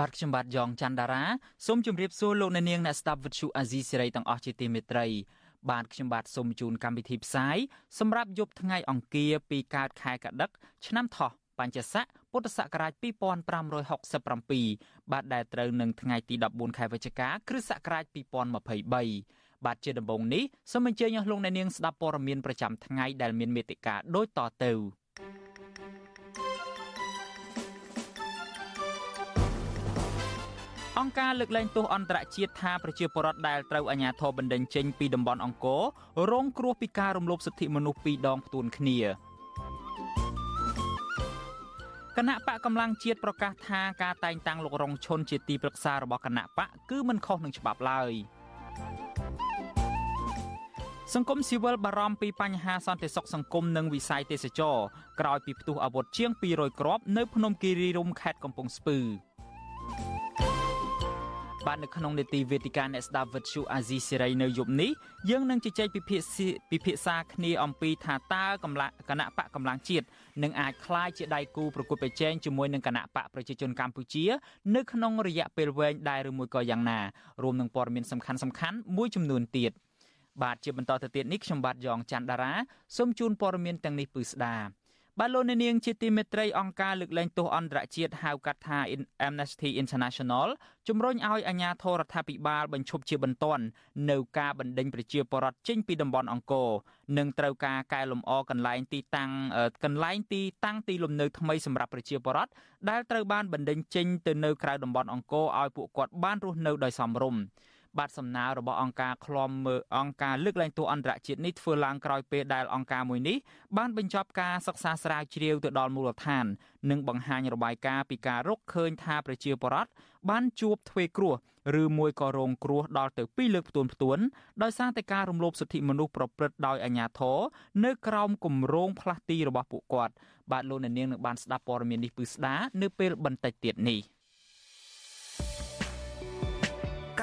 បាទខ្ញុំបាទយ៉ងច័ន្ទដារាសូមជម្រាបសួរលោកអ្នកនាងអ្នកស្ដាប់វិទ្យុអាស៊ីសេរីទាំងអស់ជាទីមេត្រីបាទខ្ញុំបាទសូមជូនកម្មវិធីផ្សាយសម្រាប់យប់ថ្ងៃអង្គារពីកើតខែកដិកឆ្នាំថោះបញ្ញស័កពុទ្ធសករាជ2567បាទដែលត្រូវនឹងថ្ងៃទី14ខែវិច្ឆិកាគ្រិស្តសករាជ2023បាទជាដំបូងនេះសូមអញ្ជើញអស់លោកអ្នកនាងស្ដាប់ព័ត៌មានប្រចាំថ្ងៃដែលមានមេត្តាដូចតទៅ អង្គការលើកលែងទោសអន្តរជាតិថាប្រជាពលរដ្ឋដែលត្រូវអាជ្ញាធរបណ្តេញចេញពីតំបន់អង្គររងគ្រោះពីការរំលោភសិទ្ធិមនុស្សពីរដងផ្ទួនគ្នាគណៈបកកម្លាំងជាតិប្រកាសថាការតែងតាំងលោករងឈុនជាទីប្រឹក្សារបស់គណៈបកគឺមិនខុសនឹងច្បាប់ឡើយសង្គមស៊ីវិលបារម្ភពីបញ្ហាសន្តិសុខសង្គមនិងវិស័យទេសចរក្រោយពីផ្ទុះអាវុធជាង200គ្រាប់នៅភ្នំគិរីរម្យខេត្តកំពង់ស្ពឺ បាទនៅក្នុងនេតិវេទិកាអ្នកស្ដាប់វិទ្យុអាស៊ីសេរីនៅយប់នេះយើងនឹងជជែកពិភាក្សាពិភាក្សាគ្នាអំពីថាតើកម្លាំងគណៈបកកម្លាំងជាតិនឹងអាចคล้ายជាដៃគូប្រកួតប្រជែងជាមួយនឹងគណៈបកប្រជាជនកម្ពុជានៅក្នុងរយៈពេលវែងដែរឬមួយក៏យ៉ាងណារួមនឹងព័ត៌មានសំខាន់សំខាន់មួយចំនួនទៀតបាទជាបន្តទៅទៀតនេះខ្ញុំបាទយ៉ងច័ន្ទដារាសូមជូនព័ត៌មានទាំងនេះពឺស្ដា បាទលោកនាងជាទីមេត្រីអង្គការលើកលែងទោសអន្តរជាតិហៅកាត់ថា Amnesty International ជំរុញឲ្យអាជ្ញាធររដ្ឋាភិបាលបញ្ឈប់ជាបន្ទាន់នៅការបណ្តេញប្រជាពលរដ្ឋចេញពីតំបន់អង្គរនិងត្រូវការកែលម្អកន្លែងទីតាំងកន្លែងទីតាំងទីលំនៅថ្មីសម្រាប់ប្រជាពលរដ្ឋដែលត្រូវបានបណ្តេញចេញទៅនៅក្រៅតំបន់អង្គរឲ្យពួកគាត់បានរស់នៅដោយសមរម្យ បាទសំណើរបស់អង្គការឃ្លាំមើលអង្គការលើកលែងទោសអន្តរជាតិនេះធ្វើឡើងក្រោយពេលដែលអង្គការមួយនេះបានបញ្ចប់ការសិក្សាស្រាវជ្រាវទៅដល់មូលដ្ឋាន និងបង្ហាញរបាយការណ៍ពីការរកឃើញថាប្រជាពលរដ្ឋបានជួបធ្វេសគ្រោះឬមួយក៏រងគ្រោះដល់ទៅ2លើកផ្ទួនផ្ទួនដោយសារតែការរំលោភសិទ្ធិមនុស្សប្រព្រឹត្តដោយអាជ្ញាធរនៅក្រោមគម្រោងផ្លាស់ទីរបស់ពួកគាត់បាទលោកអ្នកនាងនឹងបានស្ដាប់ព័ត៌មាននេះពឺស្ដានៅពេលបន្តិចទៀតនេះ។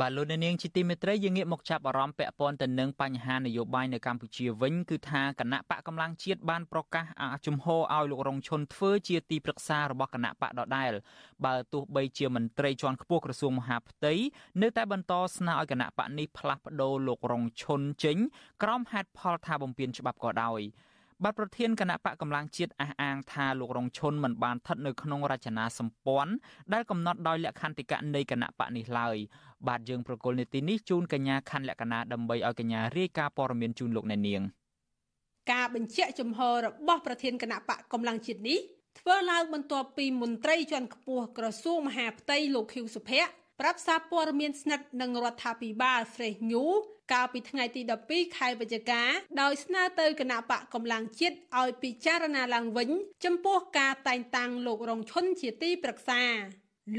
បាទលោកនាងជាទីមេត្រីយើងងាកមកចាប់អារម្មណ៍ពាក់ព័ន្ធទៅនឹងបញ្ហានយោបាយនៅកម្ពុជាវិញគឺថាគណៈបកកម្លាំងជាតិបានប្រកាសជំហរឲ្យលោករងឈុនធ្វើជាទីប្រឹក្សារបស់គណៈបកដដែលបើទោះបីជាមន្ត្រីជាន់ខ្ពស់ក្រសួងមហាផ្ទៃនៅតែបន្តស្នើឲ្យគណៈបកនេះផ្លាស់ប្តូរលោករងឈុនចេញក្រោមហេតុផលថាបំពានច្បាប់ក៏ដោយ បាទប្រធានគណៈបកកម្លាំងជាតិអះអាងថាលោករងឈុនមិនបានស្ថិតនៅក្នុងរចនាសម្ព័ន្ធដែលកំណត់ដោយលក្ខន្តិកៈនៃគណៈបកនេះឡើយបាទយើងប្រកុលនីតិនេះជូនកញ្ញាខណ្ឌលក្ខណៈដើម្បីឲ្យកញ្ញារាយការណ៍ព័ត៌មានជូនលោកអ្នកនាងការបញ្ជាក់ចំហរបស់ប្រធានគណៈបកកម្លាំងជាតិនេះធ្វើឡើងបន្ទាប់ពីមន្ត្រីជាន់ខ្ពស់ក្រសួងមហាផ្ទៃលោកខៀវសុភ័ក្រ ប្រាប់សារព័ត៌មានស្និទ្ធនឹងរដ្ឋាភិបាល Fresh News កាលពីថ្ងៃទី12ខែវិច្ឆិកាដោយស្នើទៅគណៈបកកម្លាំងជាតិឲ្យពិចារណាឡើងវិញ ចំពោះការតែងតាំងលោករងឈុនជាទីប្រឹក្សា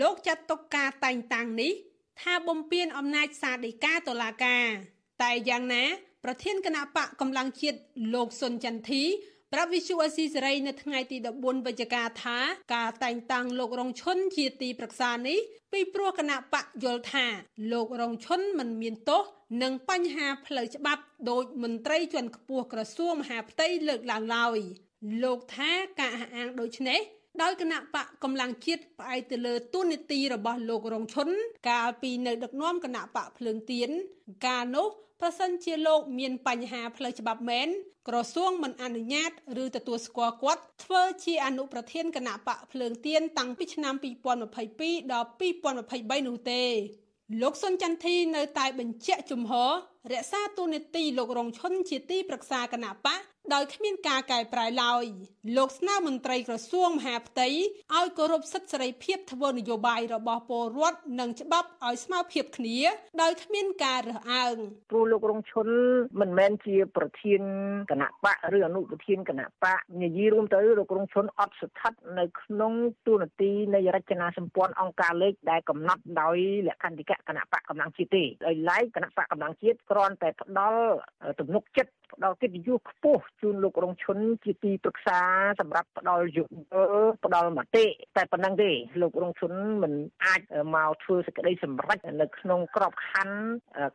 លោកចាត់ទុកការតែងតាំងនេះ ថាបំពេញអំណាចសាដីកាតុលាការ តែយ៉ាងណា ប្រធានគណៈបកកម្លាំងជាតិលោកសុនចន្ទធី ប្រាប់វិសុអស៊ីសេរីនៅថ្ងៃទី14វិច្ឆិកាថាការតែងតាំងលោករងឈុនជាទីប្រឹក្សានេះពីព្រោះគណៈបកយល់ថា លោករងឈុនមិនមានទោសនិងបញ្ហាផ្លូវច្បាប់ដោយមន្ត្រីជាន់ខ្ពស់ក្រសួងមហាផ្ទៃលើកឡើងឡើយលោកថាការអះអាងដូចនេះដោយគណៈបកកម្លាំងជាតិផ្អែកទៅលើទូនីតិរបស់លោករងឈុនកាលពីនៅដឹកនាំគណៈបកភ្លើងទៀនកាលនោះ ប្រសិនជាលោកមានបញ្ហាផ្លូវច្បាប់មែនក្រសួងមិនអនុញ្ញាតឬទទួលស្គាល់គាត់ធ្វើជាអនុប្រធានគណៈបកភ្លើងទៀនតាំងពីឆ្នាំ2022ដល់2023នោះទេលោកសុនចន្ទធីនៅតែបញ្ជាក់ជំហររក្សាទូនីតិលោករងឈុនជាទីប្រឹក្សាគណៈបក ដោយគ្មានការកែប្រែឡើយលោកស្នើមន្ត្រីក្រសួងមហាផ្ទៃឲ្យគោរពសិទ្ធិសេរីភាពធ្វើនយោបាយរបស់ពលរដ្ឋនិងច្បាប់ឲ្យស្មើភាពគ្នា ដោយគ្មានការរើសអើងព្រោះលោករងឈុនមិនមែនជាប្រធានគណៈបកឬអនុប្រធានគណៈបកនិយាយរួមទៅលោករងឈុនអត់ស្ថិតនៅក្នុងទូនាទីនៃរចនាសម្ព័ន្ធអង្គការលេខដែលកំណត់ដោយលក្ខន្តិកៈគណៈបកកម្លាំងជាតិទេដោយឡែកគណៈបកកម្លាំងជាតិគ្រាន់តែផ្ដល់ទំនុកចិត្ត ផ្ដល់កិត្តិយសខ្ពស់ជូនលោករងឈុនជាទីប្រឹក្សាសម្រាប់ផ្ដល់យោបល់ផ្ដល់មតិតែប៉ុណ្្នឹងទេលោករងឈុនមិនអាចមកធ្វើសេចក្តីសម្រេចនៅក្នុងក្របខ័ណ្ឌ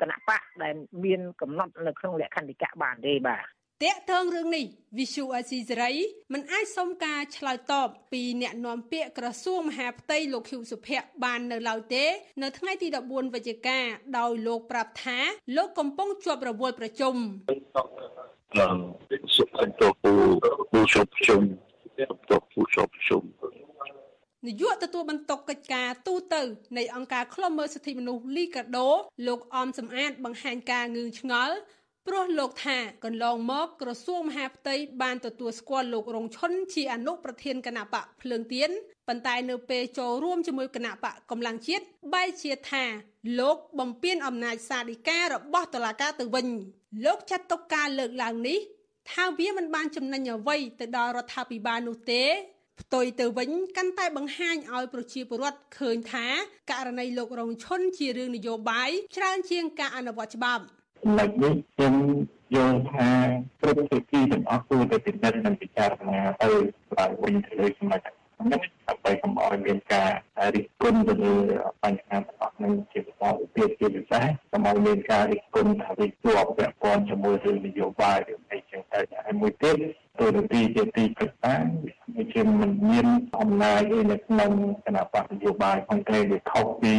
គណៈបកដែលមានកំណត់នៅក្នុងលក្ខន្តិកៈបានទេបាទ តកតងរឿងនេះ Visu Asisari មិនអាចសុំការឆ្លើយតបពីអ្នកនាំពាក្យក្រសួងមហាផ្ទៃលោកឃីវសុភ័ក្របាននៅឡើយទេ នៅថ្ងៃទី14វិច្ឆិកាដោយលោកប្រាប់ថាលោកកំពុងជាប់រវល់ប្រជុំសុខភាពពូពូជប់ជុំទៅពូជប់ជុំនាយកទទួលបន្ទុកកិច្ចការទូតនៃអង្គការឃ្លាំមើលសិទ្ធិមនុស្សលីកាដូលោកអមសំអាតបង្ហាញការងឿងឆ្ងល់ ព្រោះលោកថាកន្លងមកក្រសួងមហាផ្ទៃបានទទួលស្គាល់លោករងឈុនជាអនុប្រធានគណៈបកភ្លើងទៀនប៉ុន្តែនៅពេលចូលរួមជាមួយគណៈបកកម្លាំងជាតិបែរជាថាលោកបំពេញអំណាចសាធិការរបស់តុលាការទៅវិញ លោកចាត់ទុកការលើកឡើងនេះ ថាវាមិនបានចំណេញអ្វីទៅដល់រដ្ឋាភិបាលនោះទេផ្ទុយទៅវិញកាន់តែបង្ហាញឲ្យប្រជាពលរដ្ឋឃើញថាករណីលោករងឈុនជារឿងនយោបាយច្រើនជាងការអនុវត្តច្បាប់ ចំណុចនេះខ្ញុំយល់ថាគ្រប់ភាគីទាំងអស់គួរតែពិនិត្យនិងពិចារណាទៅឡើងវិញទៅលើចំណុចនេះដើម្បីកុំឲ្យមានការរិះគន់ទៅលើបញ្ហាទាំងអស់នឹងជាបន្តពីជាពិសេសកុំឲ្យមានការរិះគន់ថាវាជាប់ពាក់ព័ន្ធជាមួយរឿងនយោបាយឬអីចឹងទៅហើយមួយទៀតទូរទីជាទីប្រឹក្សា ជាមិនមានអំណាចឯនៅក្នុងគណៈបកនយោបាយផងទេវាខុសពី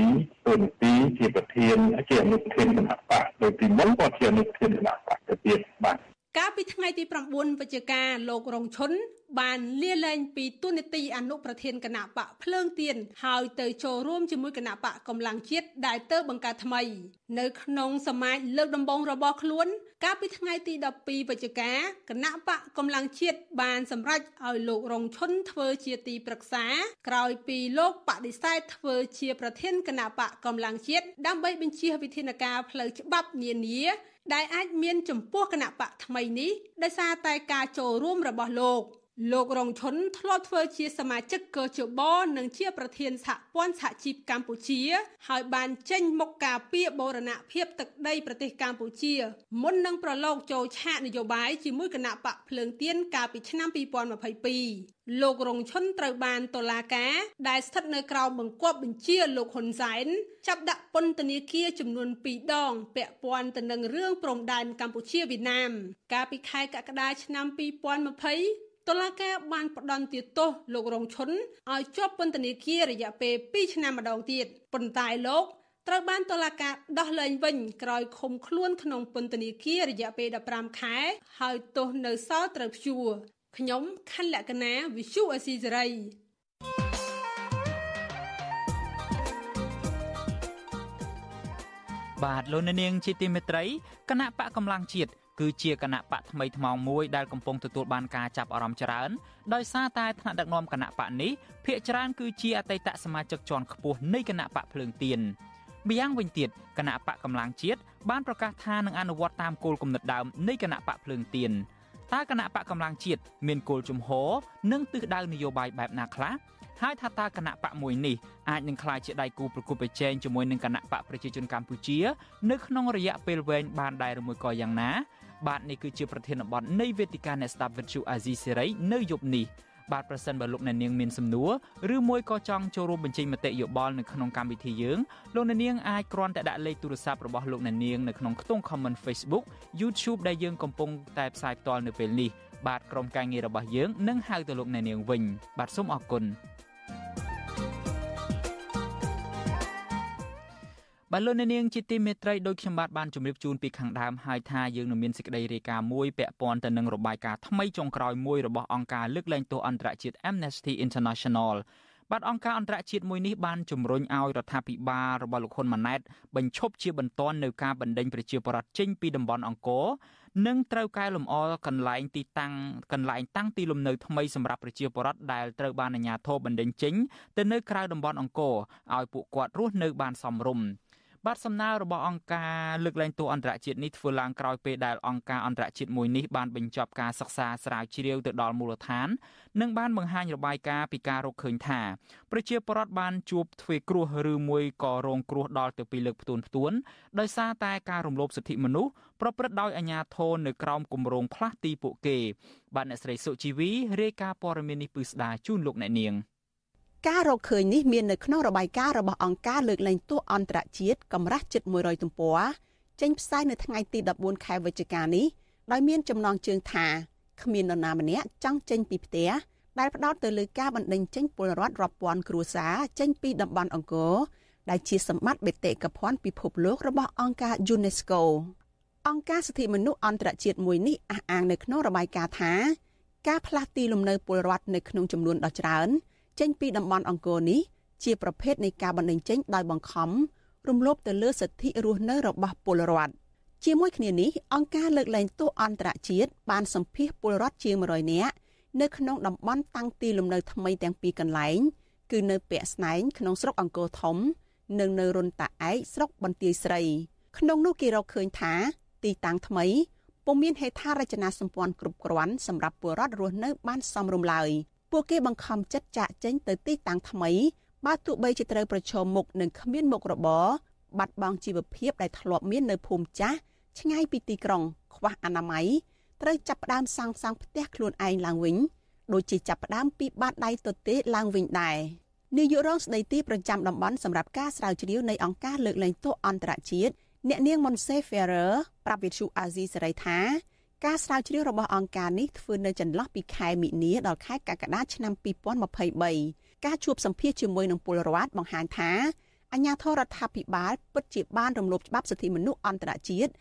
ទូរទីជាប្រធានជាអនុប្រធានគណៈបកដោយពីមុនក៏ជាអនុប្រធានគណៈបកទៅទៀតបាទ កាលពីថ្ងៃទី9វិច្ឆិកាលោករងឈុនបានលាលែងពីទូនីតិអនុប្រធានគណៈបកភ្លើងទៀនហើយទៅចូលរួមជាមួយគណៈបកកម្លាំងជាតិដែលទៅបង្កើតថ្មី នៅក្នុងសមាជលើកដំបងរបស់ខ្លួន កាលពីថ្ងៃទី12វិច្ឆិកាគណៈបកកម្លាំងជាតិបានសម្រេចឲ្យលោករងឈុនធ្វើជាទីប្រឹក្សា ក្រោយពីលោកបដិសេធធ្វើជាប្រធានគណៈបកកម្លាំងជាតិដើម្បីបញ្ជាវិធានការផ្លូវច្បាប់នានា ដែលអាចមានចំពោះគណៈបកថ្មីនេះដោយសារតែការចូលរួមរបស់លោក លោករងឈុនធ្លាប់ធ្វើជាសមាជិកកជបនិងជាប្រធានសហព័ន្ធសហជីពកម្ពុជា ហើយបានចេញមុខការពីបូរណភាពទឹកដីប្រទេសកម្ពុជាមុននឹងប្រឡូកចូលឆាកនយោបាយជាមួយគណៈបកភ្លើងទៀនកាលពីឆ្នាំ2022លោករងឈុនត្រូវបានតុលាការដែលស្ថិតនៅក្រោមបង្គាប់បញ្ជាលោកហ៊ុនសែនចាប់ដាក់ពន្ធនាគារចំនួន2ដង ពាក់ព័ន្ធទៅនឹងរឿងព្រំដែនកម្ពុជាវៀតណាមកាលពីខែកក្កដាឆ្នាំ2020 តុលាការបានផ្ដន្ទាទោសលោករងឈុនឲ្យជាប់ពន្ធនាគាររយៈពេល2ឆ្នាំម្ដងទៀតប៉ុន្តែលោកត្រូវបានតុលាការដោះលែងវិញក្រោយឃុំខ្លួនក្នុងពន្ធនាគាររយៈពេល15ខែ ហើយទោសនៅសល់ត្រូវព្យួរខ្ញុំខណ្ឌលក្ខណាវិសុអេស៊ីសេរីបាទលោកនាងជាទីមេត្រីគណៈបកកម្លាំងជាតិ គឺជាគណៈបកថ្មីថ្មោងមួយដែលកំពុងទទួលបានការចាប់អារម្មណ៍ច្រើនដោយសារតែថ្នាក់ដឹកនាំគណៈបកនេះភាគច្រើនគឺជាអតីតសមាជិកជាន់ខ្ពស់នៃគណៈបកភ្លើងទៀនម្យ៉ាងវិញទៀតគណៈបកកម្លាំងជាតិបានប្រកាសថានឹងអនុវត្តតាមគោលគំនិតដើមនៃគណៈបកភ្លើងទៀនតើគណៈបកកម្លាំងជាតិមានគោលជំហរនិងទិសដៅនយោបាយបែបណាខ្លះហើយថាតើគណៈបកមួយនេះអាចនឹងក្លាយជាដៃគូប្រកួតប្រជែងជាមួយនឹងគណៈបកប្រជាជនកម្ពុជា នៅក្នុងរយៈពេលវែងបានដែរឬមួយក៏យ៉ាងណា បាទនេះគឺជាប្រធានបទនៃវេទិកាអ្នកស្ដាប់វិទ្យុអាស៊ីសេរីនៅយប់នេះបាទប្រសិនបើលោកអ្នកនាងមានសំណួរឬមួយក៏ចង់ចូលរួមបញ្ចេញមតិយោបល់នៅក្នុងកម្មវិធីយើងលោកអ្នកនាងអាចគ្រាន់តែដាក់លេខទូរស័ព្ទរបស់លោកអ្នកនាងនៅក្នុងខ្ទង់ comment Facebook YouTube ដែលយើងកំពុងតែផ្សាយផ្ទាល់នៅពេលនេះបាទក្រុមការងាររបស់យើងនឹងហៅទៅលោកអ្នកនាងវិញបាទសូមអរគុណ បាទលោកអ្នកនាងជាទីមេត្រីដោយខ្ញុំបាទបានជម្រាបជូនពីខាងដើមហើយថាយើងនឹងមានសេចក្តីរាយការណ៍មួយពាក់ព័ន្ធទៅនឹងរបាយការណ៍ថ្មីចុងក្រោយមួយរបស់អង្គការលើកលែងទោសអន្តរជាតិ Amnesty International បាទអង្គការអន្តរជាតិមួយនេះបានជំរុញឲ្យរដ្ឋាភិបាលរបស់លោកហ៊ុនម៉ាណែតបញ្ឈប់ជាបន្ទាន់នៅការបណ្តេញប្រជាពលរដ្ឋចេញពីតំបន់អង្គរនិងត្រូវកែលម្អកន្លែងទីតាំងកន្លែងតាំងទីលំនៅថ្មីសម្រាប់ប្រជាពលរដ្ឋដែលត្រូវបានអាជ្ញាធរបណ្តេញចេញទៅនៅក្រៅតំបន់អង្គរឲ្យពួកគាត់រស់នៅបានសមរម្យ បាទសំណើរបស់អង្គការលើកលែងទោសអន្តរជាតិនេះធ្វើឡើងក្រោយពេលដែលអង្គការអន្តរជាតិមួយនេះបានបញ្ចប់ការសិក្សាស្រាវជ្រាវទៅដល់មូលដ្ឋាន និងបានបង្ហាញរបាយការណ៍ពីការរកឃើញថាប្រជាពលរដ្ឋបានជួបទ្វេគ្រោះឬមួយក៏រងគ្រោះដល់ទៅពីលើកផ្ទួនផ្ទួនដោយសារតែការរំលោភសិទ្ធិមនុស្សប្រព្រឹត្តដោយអាជ្ញាធរនៅក្រោមគម្រោងផ្លាស់ទីពួកគេ បាទអ្នកស្រីសុជីវីរាយការណ៍ព័ត៌មាននេះពឹស្ដាជូនលោកអ្នកនាង។ ការរកឃើញនេះមាននៅក្នុងរបាយការណ៍របស់អង្គការលើកលែងទោសអន្តរជាតិកម្រាស់ជិត100ទំព័រចេញផ្សាយនៅថ្ងៃទី14ខែវិច្ឆិកានេះដោយមានចំណងជើងថាគ្មាននរណាម្នាក់ចង់ចេញពីផ្ទះដែលផ្ដោតទៅលើការបណ្តេញចេញពលរដ្ឋរាប់ពាន់គ្រួសារចេញពីតំបន់អង្គរដែលជាសម្បត្តិបេតិកភណ្ឌពិភពលោករបស់អង្គការ UNESCO អង្គការសិទ្ធិមនុស្សអន្តរជាតិមួយនេះអះអាងនៅក្នុងរបាយការណ៍ថាការផ្លាស់ទីលំនៅពលរដ្ឋនៅក្នុងចំនួនដ៏ច្រើន ចេញពីតំបន់អង្គរនេះជាប្រភេទនៃការបណ្តេញចេញដោយបង្ខំរំលោភទៅលើសិទ្ធិរស់នៅរបស់ពលរដ្ឋជាមួយគ្នានេះអង្គការលើកលែងទោសអន្តរជាតិបានសម្ភាសពលរដ្ឋជាង100នាក់នៅក្នុងតំបន់តាំងទីលំនៅថ្មីទាំងពីរកន្លែង គឺនៅពាក់ស្នែងក្នុងស្រុកអង្គរធំ និងនៅរុនតាឯកស្រុកបន្ទាយស្រី ក្នុងនោះគេរកឃើញថាទីតាំងថ្មីពុំមានហេដ្ឋារចនាសម្ព័ន្ធគ្រប់គ្រាន់សម្រាប់ពលរដ្ឋរស់នៅបានសមរម្យឡើយ ពួកគេបង្ខំចិត្តចាក់ចេញទៅទីតាំងថ្មីបើទោះបីជាត្រូវប្រឈមមុខនឹងគ្មានមុខរបរបាត់បង់ជីវភាពដែលធ្លាប់មាននៅភូមិចាស់ឆ្ងាយពីទីក្រុង ខ្វះអនាម័យត្រូវចាប់ផ្ដើមសាងសង់ផ្ទះខ្លួនឯងឡើងវិញដូចជាចាប់ផ្ដើមពីបាតដៃទទេឡើងវិញដែរនាយករងស្ដីទីប្រចាំតំបន់សម្រាប់ការស្រាវជ្រាវនៃអង្គការលើកលែងទោសអន្តរជាតិអ្នកនាង Monse Ferrer ប្រាប់វិទ្យុអាស៊ីសេរីថា ការស្រាវជ្រាវរបស់អង្គការនេះធ្វើនៅចន្លោះពីខែមិនិនាដល់ខែកក្កដាឆ្នាំ2023ការជួបសម្ភាសជាមួយនឹងពលរដ្ឋបង្ហាញថាអាញាធរដ្ឋាភិបាលពិតជាបានរំលោភច្បាប់សិទ្ធិមនុស្សអន្តរជាតិ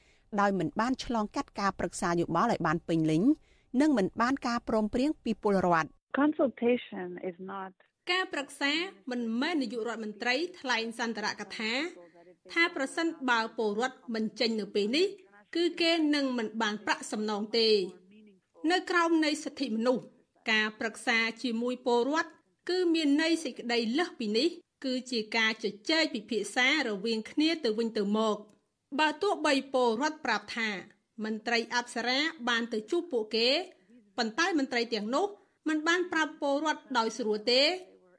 ដោយមិនបានឆ្លងកាត់ការប្រឹក្សាយោបល់ឲ្យបានពេញលេញនិងមិនបានការព្រមព្រៀងពីពលរដ្ឋ Consultation is not ការប្រឹក្សាមិនមែននាយករដ្ឋមន្ត្រីថ្លែងសន្ទរកថា ថាប្រសិនបើពលរដ្ឋមិនចេញនៅពេលនេះ គឺគេនឹងមិនបានប្រាក់សំណងទេ នៅក្រោមនៃសិទ្ធិមនុស្សការប្រឹក្សាជាមួយពលរដ្ឋគឺមានន័យសេចក្តីលើសពីនេះ គឺជាការជជែកពិភាក្សារវាងគ្នាទៅវិញទៅមក បើទោះបីពលរដ្ឋប្រាប់ថាមន្ត្រីអប្សរាបានទៅជួបពួកគេប៉ុន្តែមន្ត្រីទាំងនោះមិនបានប្រាប់ពលរដ្ឋដោយស្រួលទេ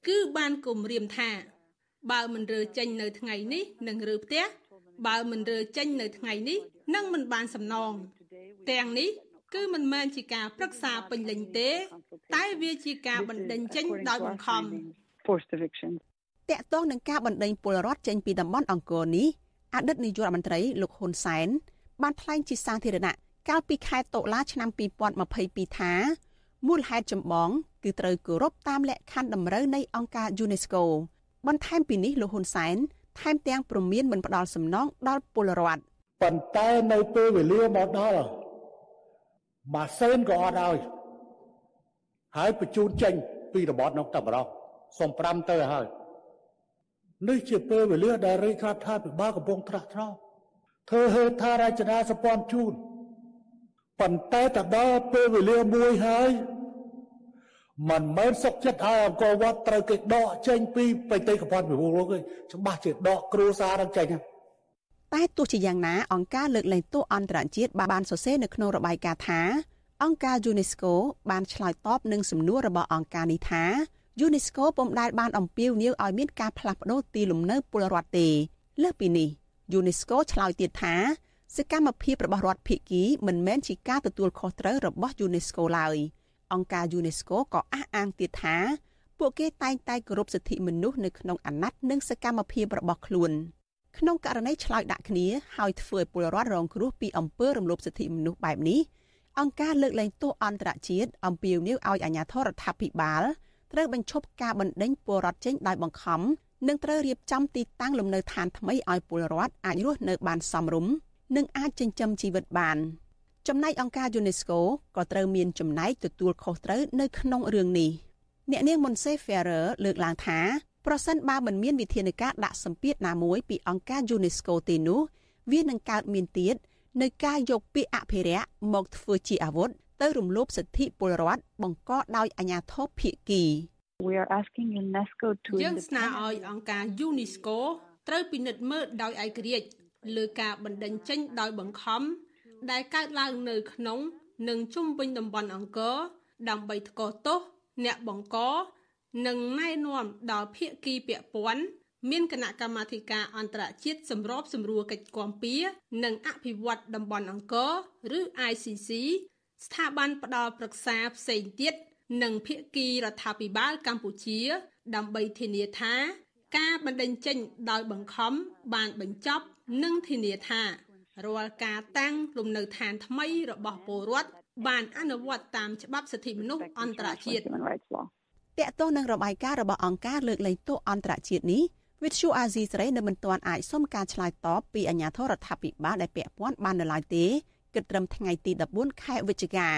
គឺបានគំរាមថា បើមិនរើចេញនៅថ្ងៃនេះនឹងរើផ្ទះ បើមិនរើចេញនៅថ្ងៃនេះនឹងមិនបានសំណងទាំងនេះគឺមិនមែនជាការប្រឹក្សាពេញលេញទេ តែវាជាការបណ្ដេញចេញដោយបង្ខំតកតងនឹងការបណ្ដេញពលរដ្ឋចេញពីតំបន់អង្គរនេះអតីតនាយករដ្ឋមន្ត្រីលោកហ៊ុនសែនបានថ្លែងជាសាធារណៈកាលពីខែតុលាឆ្នាំ2022ថាមូលហេតុចម្បងគឺត្រូវគោរពតាមលក្ខខណ្ឌតម្រូវនៃអង្គការ UNESCO បន្ថែមពីនេះលោកហ៊ុនសែន ថែមទាំងព្រមានមិនផ្ដល់សំណងដល់ពលរដ្ឋប៉ុន្តែនៅពេលវេលាមកដល់ម៉ាស៊ីនក៏អត់ឲ្យហើយបញ្ជូនចេញពីរបបនោះតែម្ដងសុំ5ទៅហើយនេះជាពេលវេលាដែលរាជរដ្ឋាភិបាលកំពុងត្រាស់ត្រោធ្វើហេដ្ឋារចនាសម្ព័ន្ធជូនប៉ុន្តែទៅដល់ពេលវេលាមួយហើយ មិនមែនសុកចិត្តឲ្យអង្គរវត្តត្រូវគេដកចេញពីបេតិកភណ្ឌពិភពលោកទេច្បាស់ជាដកគ្រួសារនឹងចេញតែទោះជាយ៉ាងណាអង្គការលើកលែងទោសអន្តរជាតិបានសរសេរនៅក្នុងរបាយការណ៍ថាអង្គការ UNESCO បានឆ្លើយតបនឹងសំណួររបស់អង្គការនេះថា UNESCO ពុំដែលបានអំពាវនាវឲ្យមានការផ្លាស់ប្តូរទីលំនៅពលរដ្ឋទេលើសពីនេះ UNESCO ឆ្លើយទៀតថាសកម្មភាពរបស់រដ្ឋភាគីមិនមែនជាការទទួលខុសត្រូវរបស់ UNESCO ឡើយ អង្គការ UNESCO ក៏អះអាងទៀតថាពួកគេតែងតែគោរពសិទ្ធិមនុស្សនៅក្នុងអាណត្តិនិងសកម្មភាពរបស់ខ្លួនក្នុងករណីឆ្លើយដាក់គ្នាហើយធ្វើឲ្យពលរដ្ឋរងគ្រោះពីអំពើរំលោភសិទ្ធិមនុស្សបែបនេះអង្គការលើកលែងទោសអន្តរជាតិអំពាវនាវឲ្យអាជ្ញាធររដ្ឋាភិបាលត្រូវបញ្ឈប់ការបណ្តេញពលរដ្ឋចេញដោយបង្ខំនិងត្រូវរៀបចំទីតាំងលំនៅឋានថ្មីឲ្យពលរដ្ឋអាចរស់នៅបានសមរម្យនិងអាចចិញ្ចឹមជីវិតបាន ចំណែកអង្គការ UNESCO ក៏ត្រូវមានចំណែកទទួលខុសត្រូវនៅក្នុងរឿងនេះអ្នកនាង Monse Ferrer លើកឡើងថាប្រសិនបើមិនមានវិធានការដាក់សម្ពាធណាមួយពីអង្គការ UNESCO ទេនោះវានឹងកើតមានទៀតនៅការយកពាក្យអភិរក្សមកធ្វើជាអាវុធទៅរំលោភសិទ្ធិពលរដ្ឋបង្កដោយអាជ្ញាធរភៀកគី We are asking UNESCO to យើងស្នើឲ្យអង្គការ UNESCO ត្រូវពិនិត្យមើលដោយឯករាជ្យលើការបណ្តេញចេញដោយបង្ខំ ដែលកើតឡើងនៅក្នុងនិងជុំវិញតំបន់អង្គរដើម្បីថ្កោលទោសអ្នកបង្កនិងណែនាំដល់ភាគីពាក់ព័ន្ធមានគណៈកម្មាធិការអន្តរជាតិសម្របសម្រួលកិច្ចគាំពៀនិងអភិវឌ្ឍតំបន់អង្គរឬ ICC ស្ថាប័នផ្ដល់ប្រឹក្សាផ្សេងទៀតនិងភាគីរដ្ឋាភិបាលកម្ពុជា ដើម្បីធានាថា ការបណ្តេញចេញដោយបង្ខំបានបញ្ចប់និងធានាថា រាល់ការតាំងលំនៅឋានថ្មីរបស់ពលរដ្ឋបានអនុវត្តតាមច្បាប់សិទ្ធិមនុស្សអន្តរជាតិតកតោះនឹងរបាយការណ៍របស់អង្គការលើកលែងទោសអន្តរជាតិនេះវិទ្យុអាស៊ីសេរីនៅមិនទាន់អាចសុំការឆ្លើយតបពីអាជ្ញាធររដ្ឋាភិបាលដែលពាក់ព័ន្ធបាននៅឡើយទេគិតត្រឹមថ្ងៃទី14ខែវិច្ឆិកា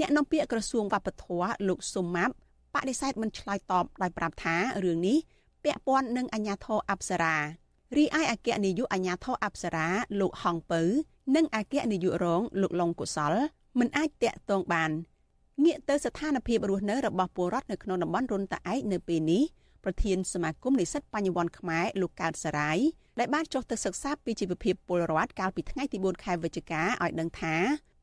អ្នកនាំពាក្យក្រសួងវប្បធម៌លោកសុំម៉ាប់បដិសេធមិនឆ្លើយតបដោយប្រាប់ថារឿងនេះពាក់ព័ន្ធនឹងអាជ្ញាធរអប្សរា រីឯអគ្គនាយកអាជ្ញាធរអប្សរាលោកហងពៅ និងអគ្គនាយករងលោកលងកុសលមិនអាចតាក់ទងបានងាកទៅស្ថានភាពរស់នៅរបស់ពលរដ្ឋនៅក្នុងតំបន់រុនតាឯកនៅពេលនេះប្រធានសមាគមនិស្សិតបញ្ញវន្តខ្មែរលោកកើតសរាយដែលបានចុះទៅសិក្សាពីជីវភាពពលរដ្ឋកាលពីថ្ងៃទី4ខែវិច្ឆិកាឲ្យដឹងថា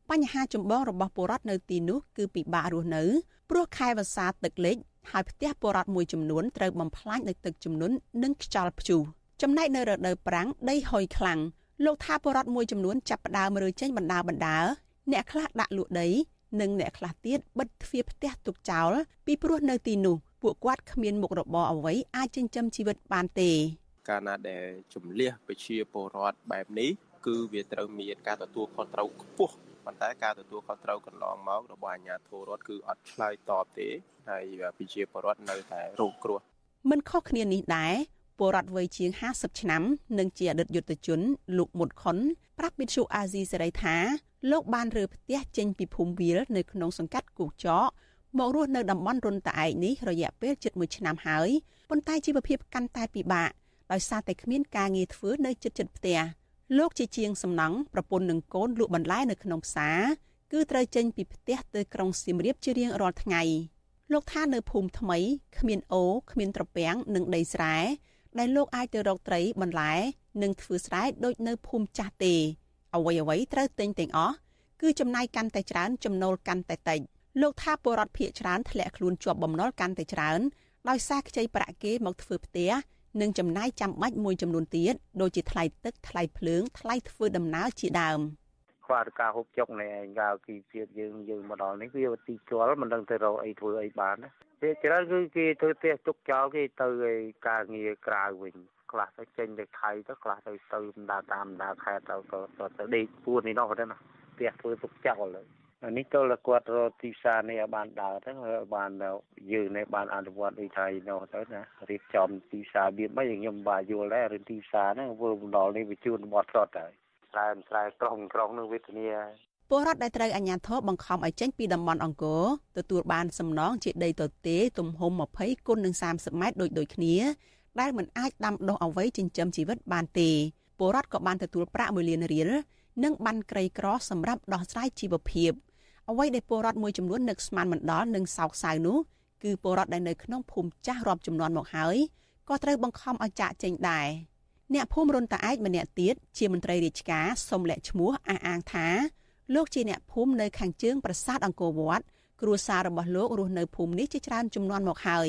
បញ្ហាចម្បងរបស់ពលរដ្ឋនៅទីនោះគឺពិបាករស់នៅព្រោះខែវស្សាទឹកលិចហើយផ្ទះពលរដ្ឋមួយចំនួនត្រូវបំផ្លាញដោយទឹកជំនន់និងខ្យល់ព្យុះ ចំណែកនៅរដូវប្រាំងដីហុយខ្លាំងលោកថាពលរដ្ឋមួយចំនួនចាប់ផ្ដើមរើចេញបណ្ដាបណ្ដាអ្នកខ្លះដាក់លក់ដី និងអ្នកខ្លះទៀតបិទទ្វារផ្ទះទុកចោលពីព្រោះនៅទីនោះពួកគាត់គ្មានមុខរបរអ្វីអាចចិញ្ចឹមជីវិតបានទេកាលណាដែលជំលះប្រជាពលរដ្ឋបែបនេះគឺវាត្រូវមានការទទួលខុសត្រូវខ្ពស់ប៉ុន្តែការទទួលខុសត្រូវកន្លងមករបស់អាជ្ញាធររដ្ឋគឺអត់ឆ្លើយតបទេហើយប្រជាពលរដ្ឋនៅតែរងគ្រោះមិនខុសគ្នានេះដែរ ពលរដ្ឋវ័យជាង50ឆ្នាំនិងជាអតីតយុទ្ធជន លោកមុតខុនប្រាប់វិទ្យុអាស៊ីសេរីថាលោកបានរើផ្ទះចេញពីភូមិវាលនៅក្នុងសង្កាត់គូចកមករស់នៅតំបន់រុនតាឯកនេះរយៈពេលជិត1ឆ្នាំហើយប៉ុន្តែជីវភាពកាន់តែពិបាកដោយសារតែគ្មានការងារធ្វើនៅជិតជិតផ្ទះលោកជាជាងសំណង់ប្រពន្ធនឹងកូនលក់បន្លែនៅក្នុងផ្សារគឺត្រូវចេញពីផ្ទះទៅក្រុងសៀមរាបជារៀងរាល់ថ្ងៃលោកថានៅភូមិថ្មីគ្មានអូគ្មានត្រពាំងនិងដីស្រែ ដែលលោកអាចទៅរកត្រីបន្លែនិងធ្វើស្រែដូចនៅភូមិចាស់ទេអ្វីអ្វីត្រូវទិញទាំងអស់គឺចំណាយកាន់តែច្រើនចំណូលកាន់តែតិចលោកថាពលរដ្ឋភៀកច្រើនធ្លាក់ខ្លួនជាប់បំណុលកាន់តែច្រើនដោយសារខ្ចីប្រាក់គេមកធ្វើផ្ទះនិងចំណាយចាំបាច់មួយចំនួនទៀតដូចជាថ្លៃទឹកថ្លៃភ្លើងថ្លៃធ្វើដំណើរជាដើម ខ្វះការហូបចុកនេះឯងកាលពីជាតិយើងយើងមកដល់នេះវាទីជល់មិនដឹងទៅរកអីធ្វើអីបានណាពេលច្រើនគឺគេធ្វើផ្ទះទុកចោលគេទៅឯការងារក្រៅវិញខ្លះទៅចេញទៅថៃទៅខ្លះទៅទៅបណ្ដាតាមបណ្ដាខេត្តទៅទៅទៅដេកពួននេះនោះទៅណាផ្ទះធ្វើទុកចោលហើយនេះទៅលគាត់រកទីផ្សារនេះឲ្យបានដើរទៅបានយើងនេះបានអនុវត្តដូចថៃនោះទៅណារៀបចំទីផ្សារវាមិនខ្ញុំបាទយល់ដែររឿងទីផ្សារហ្នឹងធ្វើបណ្ដល់នេះវាជួនបត់ស្រុតហើយ ស្រែស្រែក្រុងក្រុងនឹងវេទនាពលរដ្ឋដែលត្រូវអាជ្ញាធរបង្ខំឲ្យចេញពីតំបន់អង្គរទទួលបានសំណងជាដីទទេទំហំ20គុណនឹង30ម៉ែត្រដូចដូចគ្នាដែលមិនអាចដាំដុះអ្វីចិញ្ចឹមជីវិតបានទេពលរដ្ឋក៏បានទទួលប្រាក់1លានរៀលនិងបានក្រីក្រសម្រាប់ដោះស្រាយជីវភាពអ្វីដែលពលរដ្ឋមួយចំនួននឹកស្មានមិនដល់និងសោកសៅនោះគឺពលរដ្ឋដែលនៅក្នុងភូមិចាស់រាប់ចំនួនមកហើយក៏ត្រូវបង្ខំឲ្យចាក់ចេញដែរ អ្នកភូមិរុនតាឯកម្នាក់ទៀតជាមន្ត្រីរាជការសុំលាក់ឈ្មោះអះអាងថាលោកជាអ្នកភូមិនៅខាងជើងប្រាសាទអង្គរវត្តគ្រួសាររបស់លោករស់នៅភូមិនេះជាច្រើនចំនួនមកហើយ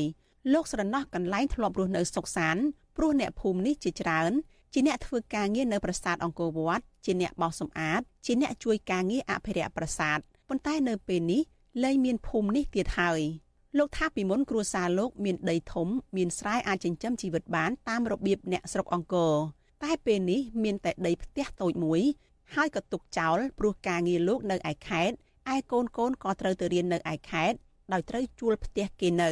លោកស្រណោះកន្លែងធ្លាប់រស់នៅសុកសានព្រោះអ្នកភូមិនេះជាច្រើនជាអ្នកធ្វើការងារនៅប្រាសាទអង្គរវត្តជាអ្នកបោសសម្អាតជាអ្នកជួយការងារអភិរក្សប្រាសាទប៉ុន្តែនៅពេលនេះលែងមានភូមិនេះទៀតហើយ លោកថាពីមុនគ្រួសារលោកមានដីធំមានស្រែអាចចិញ្ចឹមជីវិតបានតាមរបៀបអ្នកស្រុកអង្គរតែពេលនេះមានតែដីផ្ទះតូចមួយហើយក៏ទុកចោលព្រោះការងារលោកនៅឯខេត្តឯកូនកូនក៏ត្រូវទៅរៀននៅឯខេត្តដោយត្រូវជួលផ្ទះគេនៅ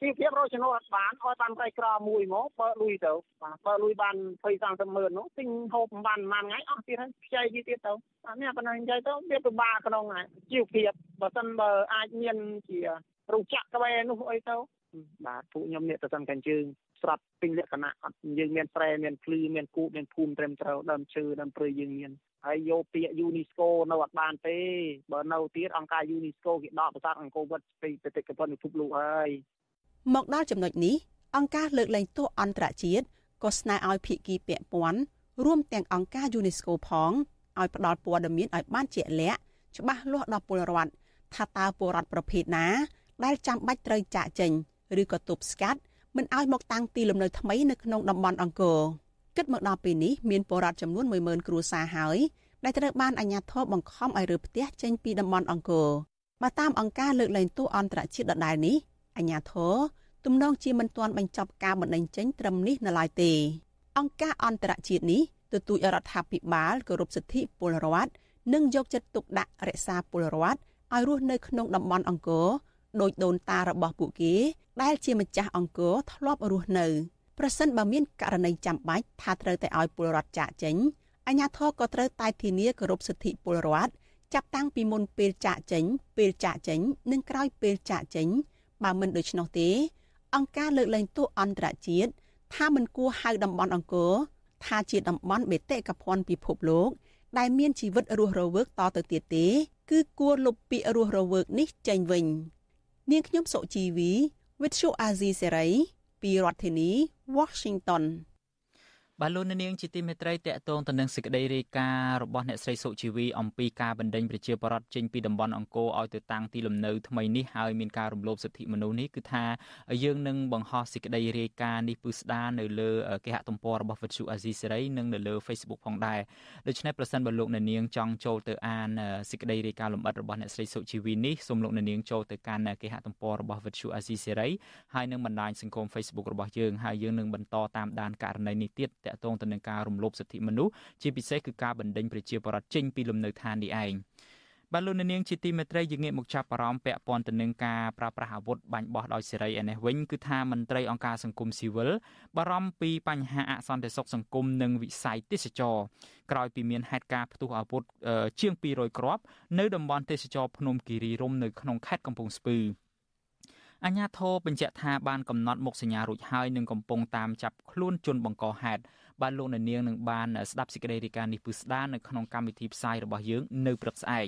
ជីវភាពរកចំណូលអត់បានឲ្យបានតែក្រមួយមកបើលុយទៅបាទបើលុយបាន20 30ម៉ឺននោះទិញហូបបានប្រហែលថ្ងៃអស់ទៀតហើយខ្ចីទៀតទៅអានេះប៉ុណ្ណឹងនិយាយទៅវាពិបាកក្នុងជីវភាពបើសិនបើអាចមានជា រោងចក្រក្បែរនោះអីទៅបាទពួកខ្ញុំនេះទៅសិនកាញ់ជើងស្រាប់ពេញលក្ខណៈអត់យើងមានស្រែមានភ្លឺមានគូមានភូមិត្រឹមត្រូវដើមឈើដើមព្រៃយើងមានហើយយកពាក្យ UNESCO នៅអត់បានទេបើនៅទៀតអង្គការ UNESCO គេដកប្រាសាទអង្គរវត្តពីបេតិកភណ្ឌពិភពលោកហើយមកដល់ចំណុចនេះអង្គការលើកលែងទោសអន្តរជាតិក៏ស្នើឲ្យភាគីពាក់ព័ន្ធរួមទាំងអង្គការ UNESCO ផងឲ្យផ្ដល់ព័ត៌មានឲ្យបានជាក់លាក់ច្បាស់លាស់ដល់ពលរដ្ឋថាតើពលរដ្ឋប្រភេទណា ដែលចាំបាច់ត្រូវចាកចេញឬក៏ទប់ស្កាត់មិនឲ្យមកតាំងទីលំនៅថ្មីនៅក្នុងតំបន់អង្គរគិតមកដល់ពេលនេះមានពលរដ្ឋចំនួន10000គ្រួសារហើយដែលត្រូវបានអាជ្ញាធរបង្ខំឲ្យរើផ្ទះចេញពីតំបន់អង្គរបើតាមអង្គការលើកលែងទោសអន្តរជាតិដដែលនេះអាជ្ញាធរទំនងជាមិនទាន់បញ្ចប់ការបណ្តេញចេញត្រឹមនេះនៅឡើយទេ អង្គការអន្តរជាតិនេះទទូចរដ្ឋាភិបាលគោរពសិទ្ធិពលរដ្ឋនិងយកចិត្តទុកដាក់រក្សាពលរដ្ឋឲ្យរស់នៅក្នុងតំបន់អង្គរ ដោយដូនតារបស់ពួកគេ ដែលជាម្ចាស់អង្គរធ្លាប់រស់នៅប្រសិនបើមានករណីចាំបាច់ថាត្រូវតែឲ្យពលរដ្ឋចាកចេញអាជ្ញាធរក៏ត្រូវតែធានាគោរពសិទ្ធិពលរដ្ឋចាប់តាំងពីមុនពេលចាកចេញ ពេលចាកចេញ និងក្រោយពេលចាកចេញ បើមិនដូច្នោះទេ អង្គការលើកលែងទោសអន្តរជាតិថាមិនគួរហៅតំបន់អង្គរថាជាតំបន់បេតិកភណ្ឌពិភពលោក ដែលមានជីវិតរស់រវើកតទៅទៀតទេ គឺគួរលុបពាក្យរស់រវើកនេះចេញវិញ នាងខ្ញុំសុជីវី With Shu Azizi Serai ពីរដ្ឋធានី Washington បាទលោកនាងជាទីមេត្រីតកតងទៅនឹងសេចក្តីរាយការណ៍របស់អ្នកស្រីសុជីវីអំពីការបណ្តេញប្រជាពលរដ្ឋចេញពីតំបន់អង្គរឲ្យទៅតាំងទីលំនៅថ្មីនេះហើយមានការរំលោភសិទ្ធិមនុស្សនេះគឺថាយើងនឹងបង្ហោះសេចក្តីរាយការណ៍នេះពឹស្ដារនៅលើគេហទំព័ររបស់វិទ្យុអាស៊ីសេរីនិងនៅលើ Facebook ផងដែរដូច្នេះប្រសិនបើលោកនាងចង់ចូលទៅអានសេចក្តីរាយការណ៍លម្អិតរបស់អ្នកស្រីសុជីវីនេះសូមលោកនាងចូលទៅកាន់គេហទំព័ររបស់វិទ្យុអាស៊ីសេរីហើយនឹងបណ្ដាញសង្គម Facebook របស់យើងហើយយើងនឹងបន្តតាមដានករណីនេះទៀតតកតងទៅនឹងការរំលោភសិទ្ធិមនុស្សជាពិសេសគឺការបណ្តេញប្រជាពលរដ្ឋចេញពីលំនៅឋាននេះឯងបាទលោកនាងជាទីមេត្រីយើងងាកមកចាប់អារម្មណ៍ពាក់ព័ន្ធទៅនឹងការប្រើប្រាស់អាវុធបាញ់បោះដោយសេរីឯនេះវិញគឺថាមន្ត្រីអង្គការសង្គមស៊ីវិលបារម្ភពីបញ្ហាអសន្តិសុខសង្គមនិងវិស័យទេសចរក្រោយពីមានហេតុការណ៍ផ្ទុះអាវុធជាង200គ្រាប់នៅតំបន់ទេសចរភ្នំគិរីរម្យនៅក្នុងខេត្តកំពង់ស្ពឺ អញ្ញាធរបញ្ជាក់ថាបានកំណត់មុខសញ្ញារួចហើយនឹងកំពុងតាមចាប់ខ្លួនជនបង្កហេតុបាទលោកអ្នកនាងនឹងបានស្ដាប់សេចក្តីរាយការណ៍នេះពឹស្ដានៅក្នុងកម្មវិធីផ្សាយរបស់យើងនៅព្រឹកស្អែក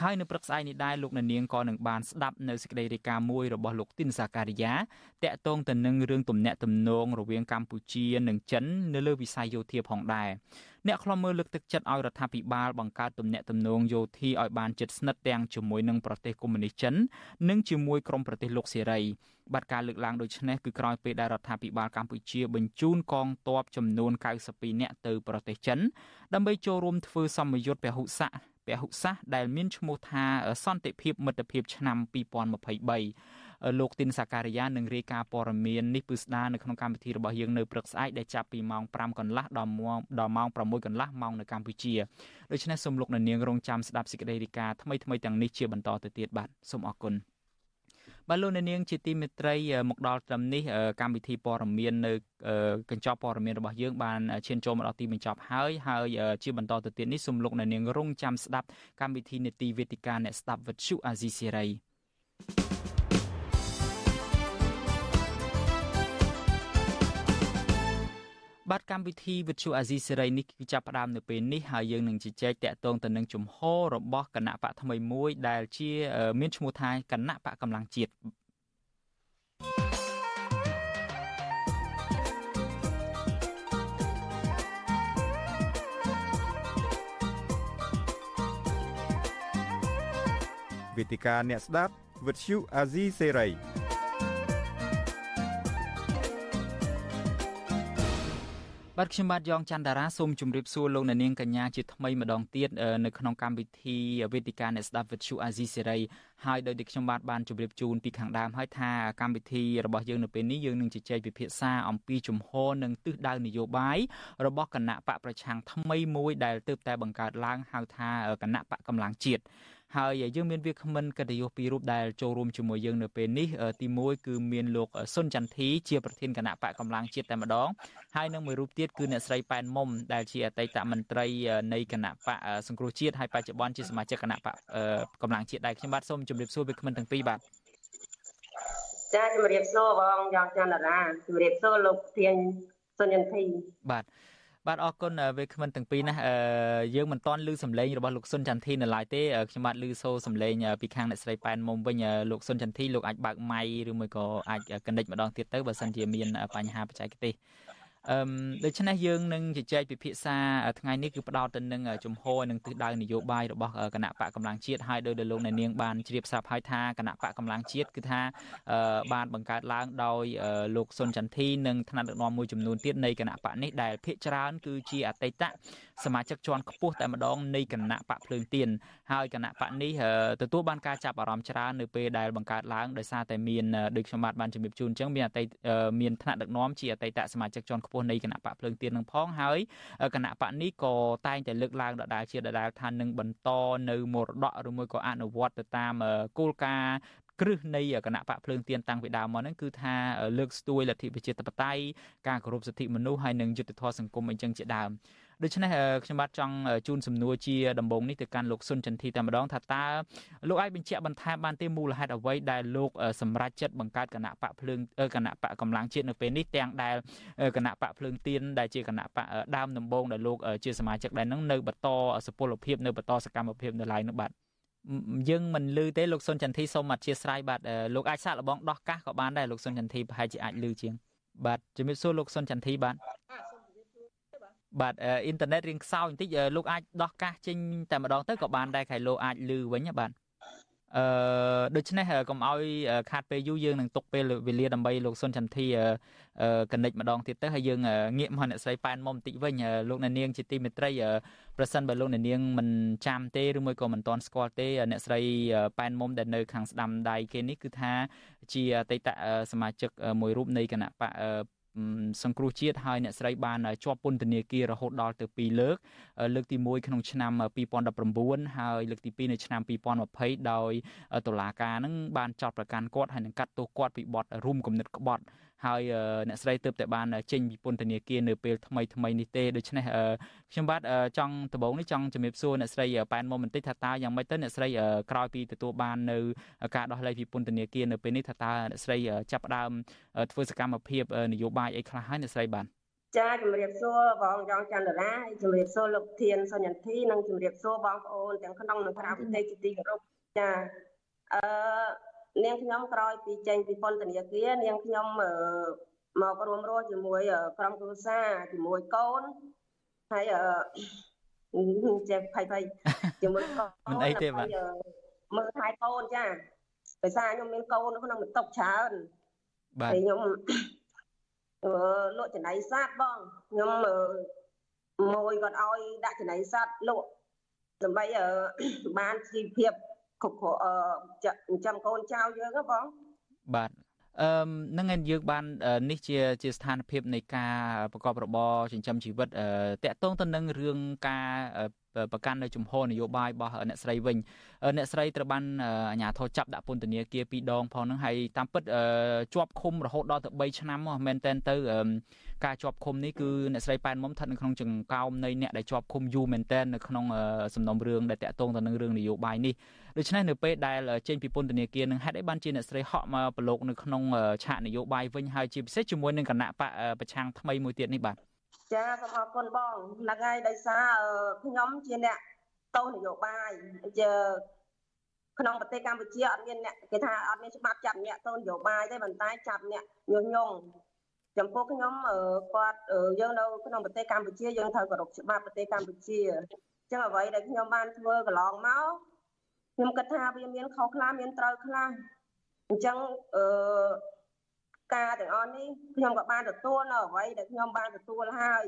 ហើយនៅព្រឹកស្អែកនេះដែរលោកអ្នកនាងក៏នឹងបានស្ដាប់នៅសេចក្តីរាយការណ៍មួយរបស់លោកទីនសាការីយ៉ាតាក់ទងទៅនឹងរឿងទំនាក់ទំនងរវាងកម្ពុជានិងចិននៅលើវិស័យយោធាផងដែរអ្នកខ្លំមើលលើកទឹកចិត្តឲ្យរដ្ឋាភិបាលបង្កើតទំនាក់ទំនងយោធាឲ្យបានជិតស្និទ្ធទាំងជាមួយនឹងប្រទេសកុម្មុយនីសចិននិងជាមួយក្រុមប្រទេសលោកសេរីបាត់ការលើកឡើងដូចនេះគឺក្រោយពេលដែលរដ្ឋាភិបាលកម្ពុជាបញ្ជូនកងទ័ពចំនួន92នាក់ទៅប្រទេសចិនដើម្បីចូលរួមធ្វើសម្ពយុទ្ធពហុស័ក ពហុសាសដែលមានឈ្មោះថាសន្តិភាពមិត្តភាពឆ្នាំ2023លោកទីនសាការីយ៉ានឹងរាយការណ៍ព័ត៌មាននេះពឹស្ដារនៅក្នុងកម្មវិធីរបស់យើងនៅព្រឹកស្អែកដែលចាប់ពីម៉ោង5កន្លះដល់ម៉ោងដល់ម៉ោង6កន្លះម៉ោងនៅកម្ពុជាដូច្នេះសូមលោកនាងរងចាំស្ដាប់សេចក្តីរាយការណ៍ថ្មីៗទាំងនេះជាបន្តទៅទៀតបាទសូមអរគុណ បាទលោកអ្នកនាងជាទីមេត្រីមកដល់ត្រឹមនេះកម្មវិធីព័ត៌មាននៅកញ្ចប់ព័ត៌មានរបស់យើងបានឈានចូលមកដល់ទីបញ្ចប់ហើយហើយជាបន្តទៅទៀតនេះសូមលោកអ្នកនាងរងចាំស្ដាប់កម្មវិធីនេតិវេទិកាអ្នកស្ដាប់វិទ្យុអាស៊ីសេរី បាទកម្មវិធីវិទ្យុអាស៊ីសេរីនេះគឺចាប់ផ្ដើមនៅពេលនេះហើយយើងនឹងជជែកតាក់ទងទៅនឹងជំហររបស់គណៈបកថ្មីមួយដែលជាមានឈ្មោះថាគណៈបកកម្លាំងជាតិវេទិកាអ្នកស្ដាប់វិទ្យុអាស៊ីសេរី បបាទខ្ញុំបាទយ៉ងច័ន្ទតារាសូមជម្រាបសួរលោកអ្នកនាងកញ្ញាជាថ្មីម្ដងទៀតនៅក្នុងកម្មវិធីវេទិកាអ្នកស្ដាប់វិទ្យុអាស៊ីសេរីហើយដោយដែលខ្ញុំបាទបានជម្រាបជូនពីខាងដើមហើយថាកម្មវិធីរបស់យើងនៅពេលនេះយើងនឹងជជែកពិភាក្សាអំពីជំហរនិងទិសដៅនយោបាយរបស់គណៈបកប្រឆាំងថ្មីមួយដែលទើបតែបង្កើតឡើងហៅថាគណៈបកកម្លាំងជាតិ ហើយយើងមានវាគ្មិនកិត្តិយសពីររូបដែលចូលរួមជាមួយយើងនៅពេលនេះទី1គឺមានលោកសុនចន្ទធីជាប្រធានគណៈបកកម្លាំងជាតិតែម្ដងហើយនឹងមួយរូបទៀតគឺអ្នកស្រីប៉ែនមុំដែលជាអតីតមន្ត្រីនៃគណៈបកសង្គ្រោះជាតិហើយបច្ចុប្បន្នជាសមាជិកគណៈបកកម្លាំងជាតិដែរខ្ញុំបាទសូមជម្រាបសួរវាគ្មិនទាំងពីរបាទចាជម្រាបសួរបងយ៉ងចន្ទរាជម្រាបសួរលោកប្រធានសុនចន្ទធីបាទ បាទអរគុណវេក្មិនទាំងពីរណាយើងមិនទាន់ឮសំឡេងរបស់លោកសុនចន្ទធីនៅឡើយទេខ្ញុំបាទឮសូរសំឡេងពីខាងអ្នកស្រីប៉ែនមុំវិញលោកសុនចន្ទធីលោកអាចបើកម៉ៃឬមួយក៏អាចកណិចម្ដងទៀតទៅបើសិនជាមានបញ្ហាបច្ចេកទេស អឺដូច្នេះយើងនឹងជជែកពិភាក្សាថ្ងៃនេះគឺផ្ដោតទៅនឹងជំហរនិងទិសដៅនយោបាយរបស់គណៈបកកម្លាំងជាតិហើយដោយដែលលោកអ្នកនាងបានជ្រាបស្រាប់ហើយថាគណៈបកកម្លាំងជាតិគឺថាបានបង្កើតឡើងដោយលោកសុនចន្ទធីនិងថ្នាក់ដឹកនាំមួយចំនួនទៀតនៃគណៈបកនេះដែលភាគច្រើនគឺជាអតីតសមាជិកជាន់ខ្ពស់តែម្ដងនៃគណៈបកភ្លើងទៀនហើយគណៈបកនេះទទួលបានការចាប់អារម្មណ៍ច្រើននៅពេលដែលបង្កើតឡើងដោយសារតែមានដូចខ្ញុំបាទបានជំរាបជូនអញ្ចឹងមានអតីតមានថ្នាក់ដឹកនាំជាអតីតសមាជិកជាន់ខ្ពស់នៃគណៈបកភ្លើងទៀននឹងផងហើយគណៈបកនេះក៏តែងតែលើកឡើងដដែលជាដដែលថានឹងបន្តនៅមរតកឬមួយក៏អនុវត្តទៅតាមគោលការណ៍គ្រឹះនៃគណៈបកភ្លើងទៀនតាំងពីដើមមកហ្នឹងគឺថាលើកស្ទួយលទ្ធិប្រជាធិបតេយ្យការគោរពសិទ្ធិមនុស្សហើយនិងយុត្តិធម៌សង្គមអីចឹងជាដើម ដូច្នេះខ្ញុំបាទចង់ជូនសំណួរជាដំបូងនេះទៅកាន់លោកសុនចន្ទធីតែម្ដងថាតើលោកអាចបញ្ជាក់បន្ថែមបានទេមូលហេតុអ្វីដែលលោកសម្រេចចិត្តបង្កើតគណៈបកភ្លើងគណៈបកកម្លាំងជាតិនៅពេលនេះទាំងដែលគណៈបកភ្លើងទៀនដែលជាគណៈបកដើមដំបូងដែលលោកជាសមាជិកដែរនឹងនៅបន្តសុពលភាពនៅបន្តសកម្មភាពនៅឡើយនោះបាទយើងមិនលឺទេលោកសុនចន្ទធីសូមអធិស្ឋានបាទលោកអាចសាកល្បងដោះកាសក៏បានដែរលោកសុនចន្ទធីប្រហែលជាអាចលឺជាងបាទជំរាបសួរលោកសុនចន្ទធីបាទ បាទអ៊ីនធឺណិតរៀងខ្សោយបន្តិចលោកអាចដោះកាសចេញតែម្ដងទៅក៏បានដែរខែលោកអាចលឺវិញបាទអឺដូច្នេះកុំឲ្យខាត់ពេលយូរយើងនឹងទុកពេលវេលាដើម្បីលោកសុនចន្ទធីកណិចម្ដងទៀតទៅហើយយើងងាកមកអ្នកស្រីប៉ែនមុំបន្តិចវិញលោកអ្នកនាងជាទីមេត្រីប្រសិនបើលោកអ្នកនាងមិនចាំទេឬមួយក៏មិនទាន់ស្គាល់ទេអ្នកស្រីប៉ែនមុំដែលនៅខាងស្ដាំដៃគេនេះគឺថាជាអតីតសមាជិកមួយរូបនៃគណៈបក សង្គ្រោះជាតិហើយអ្នកស្រីបានជាប់ពន្ធនាគាររហូតដល់ទៅ2លើក លើកទី1ក្នុងឆ្នាំ2019ហើយលើកទី2នៅឆ្នាំ2020ដោយតុលាការនឹងបានចោទប្រកាន់គាត់ហើយនឹងកាត់ទោសគាត់ពីបទរួមគំនិតក្បត់ ហើយអ្នកស្រីទើបតែបានចេញពីពន្ធនាគារនៅពេលថ្មីថ្មីនេះទេដូច្នេះខ្ញុំបាទចង់ដំបូងនេះចង់ជំរាបសួរអ្នកស្រីប៉ែនមុំបន្តិចថាតើយ៉ាងម៉េចទៅអ្នកស្រីក្រោយពីទទួលបាននៅការដោះលែងពីពន្ធនាគារនៅពេលនេះថាតើអ្នកស្រីចាប់ផ្ដើមធ្វើសកម្មភាពនយោបាយអីខ្លះហើយអ្នកស្រីបាទចាជំរាបសួរបងយ៉ងច័ន្ទរាជំរាបសួរលោកធានសញ្ញន្ធីនិងជំរាបសួរបងប្អូនទាំងក្នុងនិងក្រៅប្រទេសជាទីគោរពចាអឺ នាងខ្ញុំក្រោយពីចេញពីពន្ធនាគារនាងខ្ញុំមករួមរស់ជាមួយក្រុមគ្រួសារជាមួយ កូនហើយចេះភ័យភ័យជាមួយកូនមិនអីទេបាទមើលថែកូនចាដោយសារខ្ញុំមានកូននៅក្នុងបន្ទប់ច្រើនបាទខ្ញុំលក់ចំណៃសត្វបងខ្ញុំមួយគាត់ឲ្យដាក់ចំណៃសត្វលក់ដើម្បីបានជីវភាព គ្រប់គ្រងចិញ្ចឹមកូនចៅយើងហ៎បងបាទអឺនឹងយើងបាននេះជាជាស្ថានភាពនៃការប្រកបរបរចិញ្ចឹមជីវិតតកតងទៅនឹងរឿងការ ប្រកាន់នៅជំហរនយោបាយរបស់អ្នកស្រីវិញអ្នកស្រីត្រូវបានអាជ្ញាធរចាប់ដាក់ពន្ធនាគារពីរដងផងហ្នឹងហើយតាមពិតជាប់ឃុំរហូតដល់ទៅ3ឆ្នាំមកមែនតែនទៅការជាប់ឃុំនេះគឺអ្នកស្រីប៉ែនមុំស្ថិតនៅក្នុងចង្កោមនៃអ្នកដែលជាប់ឃុំយូរមែនតែននៅក្នុងសំណុំរឿងដែលតាក់ទងទៅនឹងរឿងនយោបាយនេះដូច្នេះនៅពេលដែលចេញពីពន្ធនាគារនឹងហេតុអីបានជាអ្នកស្រីហក់មកប្រឡូកនៅក្នុងឆាកនយោបាយវិញហើយជាពិសេសជាមួយនឹងគណៈបកប្រឆាំងថ្មីមួយទៀតនេះបាទ ចាសូមអរគុណបងហ្នឹងហើយដោយសារខ្ញុំជាអ្នកតោនយោបាយជាក្នុងប្រទេសកម្ពុជាអត់មានអ្នកគេថាអត់មានច្បាប់ចាប់អ្នកតូននយោបាយទេប៉ុន្តែចាប់អ្នកញុះញង់ចំពោះខ្ញុំគាត់យើងនៅក្នុងប្រទេសកម្ពុជាយើងត្រូវគោរពច្បាប់ប្រទេសកម្ពុជាអញ្ចឹងអ្វីដែលខ្ញុំបានធ្វើកន្លងមកខ្ញុំគិតថាវាមានខុសខ្លះមានត្រូវខ្លះអញ្ចឹងអឺ ការទាំងអស់នេះខ្ញុំក៏បានទទួលនៅអ្វីដែលខ្ញុំបានទទួលហើយ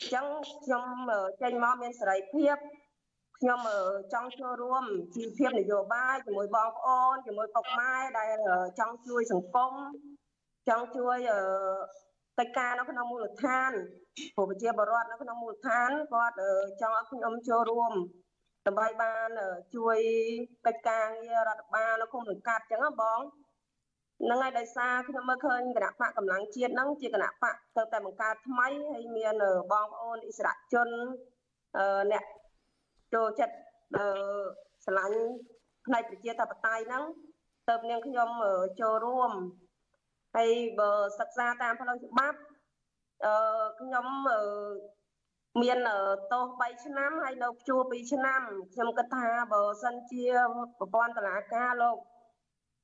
អញ្ចឹងខ្ញុំចេញមកមានសេរីភាពខ្ញុំចង់ចូលរួមជីវភាពនយោបាយជាមួយបងប្អូនជាមួយពុកម៉ែដែលចង់ជួយសង្គមចង់ជួយកិច្ចការនៅក្នុងមូលដ្ឋានព្រោះប្រជាពលរដ្ឋនៅក្នុងមូលដ្ឋានគាត់ចង់ឲ្យខ្ញុំចូលរួមដើម្បីបានជួយកិច្ចការងាររដ្ឋបាលនៅគុំសង្កាត់អញ្ចឹងបង ហ្នឹងហើយដោយសារខ្ញុំមើលឃើញគណៈបកកម្លាំងជាតិហ្នឹងជាគណៈបកទៅតែបង្កើតថ្មីហើយមានបងប្អូនអិសរាជជនអ្នកចូលចិត្តស្រឡាញ់ផ្នែកប្រជាធិបតេយ្យហ្នឹងទៅនាងខ្ញុំចូលរួមហើយបើសិក្សាតាមផ្លូវច្បាប់អឺខ្ញុំមានទោស3ឆ្នាំហើយនៅព្យួរ2ឆ្នាំខ្ញុំគិតថាបើសិនជាប្រព័ន្ធតុលាការលោក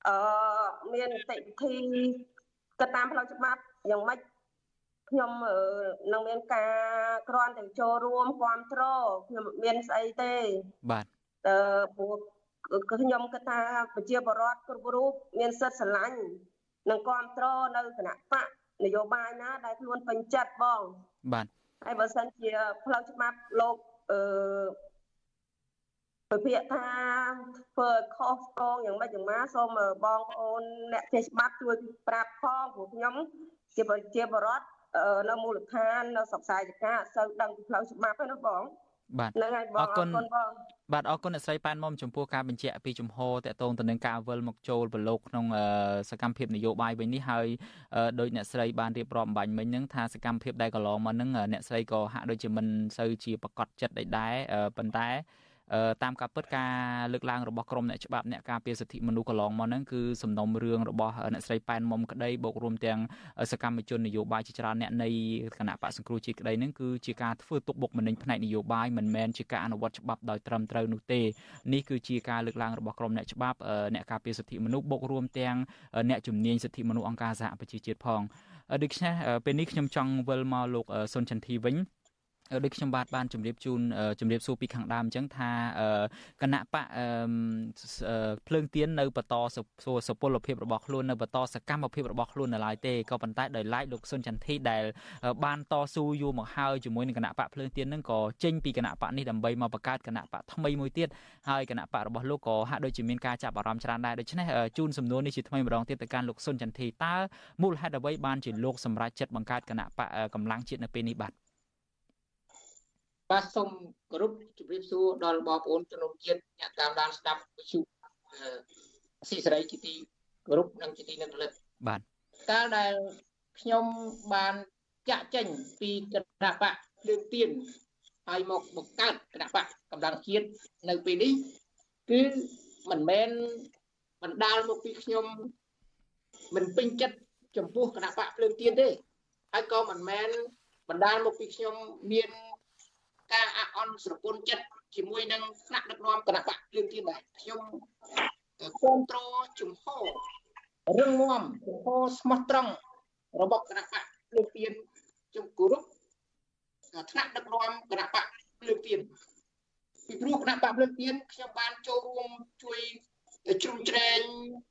អឺមាននីតិវិធីគិតតាមផ្លូវច្បាប់យ៉ាងម៉េចខ្ញុំនឹងមានការគ្រាន់តែចូលរួមគ្រប់គ្រងខ្ញុំមានស្អីទេបាទអឺព្រោះខ្ញុំគិតថាប្រជាពលរដ្ឋគ្រប់រូបមានសិទ្ធិស្រឡាញ់និងគ្រប់គ្រងនៅគណៈបកនយោបាយណាដែលខ្លួនពេញចិត្តបង បាទហើយបើសិនជាផ្លូវច្បាប់លោកអឺ ពិភាក្សាធ្វើខុសកងយ៉ាងម៉េចយ៉ាងម៉ាសូមបងប្អូនអ្នកចេះច្បាប់ជួយប្រាប់ផងព្រោះខ្ញុំជាប្រជាពលរដ្ឋនៅមូលដ្ឋាននៅស្រុកសាយតកាសូវដឹងពីផ្លូវច្បាប់ទេណាបងបាទហ្នឹងហើយបងអរគុណបងបាទអរគុណអ្នកស្រីប៉ែនមុំចំពោះការបញ្ជាក់ពីជំហរតកតងទៅនឹងការវិលមកចូលប្រឡូកក្នុងសកម្មភាពនយោបាយវិញនេះហើយដោយអ្នកស្រីបានរៀបរាប់អំបញ្ញមិញហ្នឹងថាសកម្មភាពដែលកន្លងមកហ្នឹងអ្នកស្រីក៏ហាក់ដូចជាមិនសូវជាប្រកបចិត្តដែរប៉ុន្តែ តាមការពិតការលើកឡើងរបស់ក្រមអ្នកច្បាប់អ្នកការពារសិទ្ធិមនុស្សកន្លងមកហ្នឹងគឺសំណុំរឿងរបស់អ្នកស្រីប៉ែនមុំក្តីបូករួមទាំងសកម្មជននយោបាយជាច្រើនអ្នកនៃគណៈបកសង្គ្រោះជាតិក្តីហ្នឹងគឺជាការធ្វើទុកបុកម្នេញផ្នែកនយោបាយមិនមែនជាការអនុវត្តច្បាប់ដោយត្រឹមត្រូវនោះទេនេះគឺជាការលើកឡើងរបស់ក្រមអ្នកច្បាប់អ្នកការពារសិទ្ធិមនុស្សបូករួមទាំងអ្នកជំនាញសិទ្ធិមនុស្សអង្គការសហប្រជាជាតិផងដូច្នេះពេលនេះខ្ញុំចង់វិលមកលោកសុនចន្ទធីវិញ ដូចខ្ញុំបាទបានជម្រាបជូនជម្រាបសួរពីខាងដើមអញ្ចឹងថាគណៈបកភ្លើងទៀននៅបន្តសុពលភាពរបស់ខ្លួននៅបន្តសកម្មភាពរបស់ខ្លួននៅឡើយទេក៏ប៉ុន្តែដោយឡែកលោកសុនចន្ទធីដែលបានតស៊ូយូរមកហើយជាមួយនឹងគណៈបកភ្លើងទៀននឹងក៏ចេញពីគណៈបកនេះដើម្បីមកបង្កើតគណៈបកថ្មីមួយទៀតហើយគណៈបករបស់លោកក៏ហាក់ដូចជាមានការចាប់អារម្មណ៍ច្រើនដែរដូច្នេះជូនសំណួរនេះជាថ្មីម្ដងទៀតទៅកាន់លោកសុនចន្ទធីតើមូលហេតុអ្វីបានជាលោកសម្រេចចិត្តបង្កើតគណៈបកកម្លាំងជាតិនៅពេលនេះបាទ បាទសូមគោរពជម្រាបសួរដល់បងប្អូនជនជាតិអ្នកតាមដានស្ដាប់វិទ្យុស៊ីសេរីជាទីគោរពនិងជាទីនឹករលឹកបាទកាលដែលខ្ញុំបានចាក់ចេញពីគណៈបកលើកទៀនហើយមកបង្កើតគណៈបកកម្លាំងជាតិនៅពេលនេះគឺមិនមែនបណ្ដាលមកពីខ្ញុំមិនពេញចិត្តចំពោះគណៈបកភ្លើងទៀនទេហើយក៏មិនមែនបណ្ដាលមកពីខ្ញុំមាន ការអអន់ស្រពន់ចិត្តជាមួយនឹងថ្នាក់ដឹកនាំគណៈបកភ្លើងទៀនដែរខ្ញុំគ្រប់គ្រងជំហររឹងមាំជំហរស្មោះត្រង់របស់គណៈបកភ្លើងទៀនជំគោរពថ្នាក់ដឹកនាំគណៈបកភ្លើងទៀនពីព្រោះគណៈបកភ្លើងទៀនខ្ញុំបានចូលរួមជួយជ្រោមជ្រែង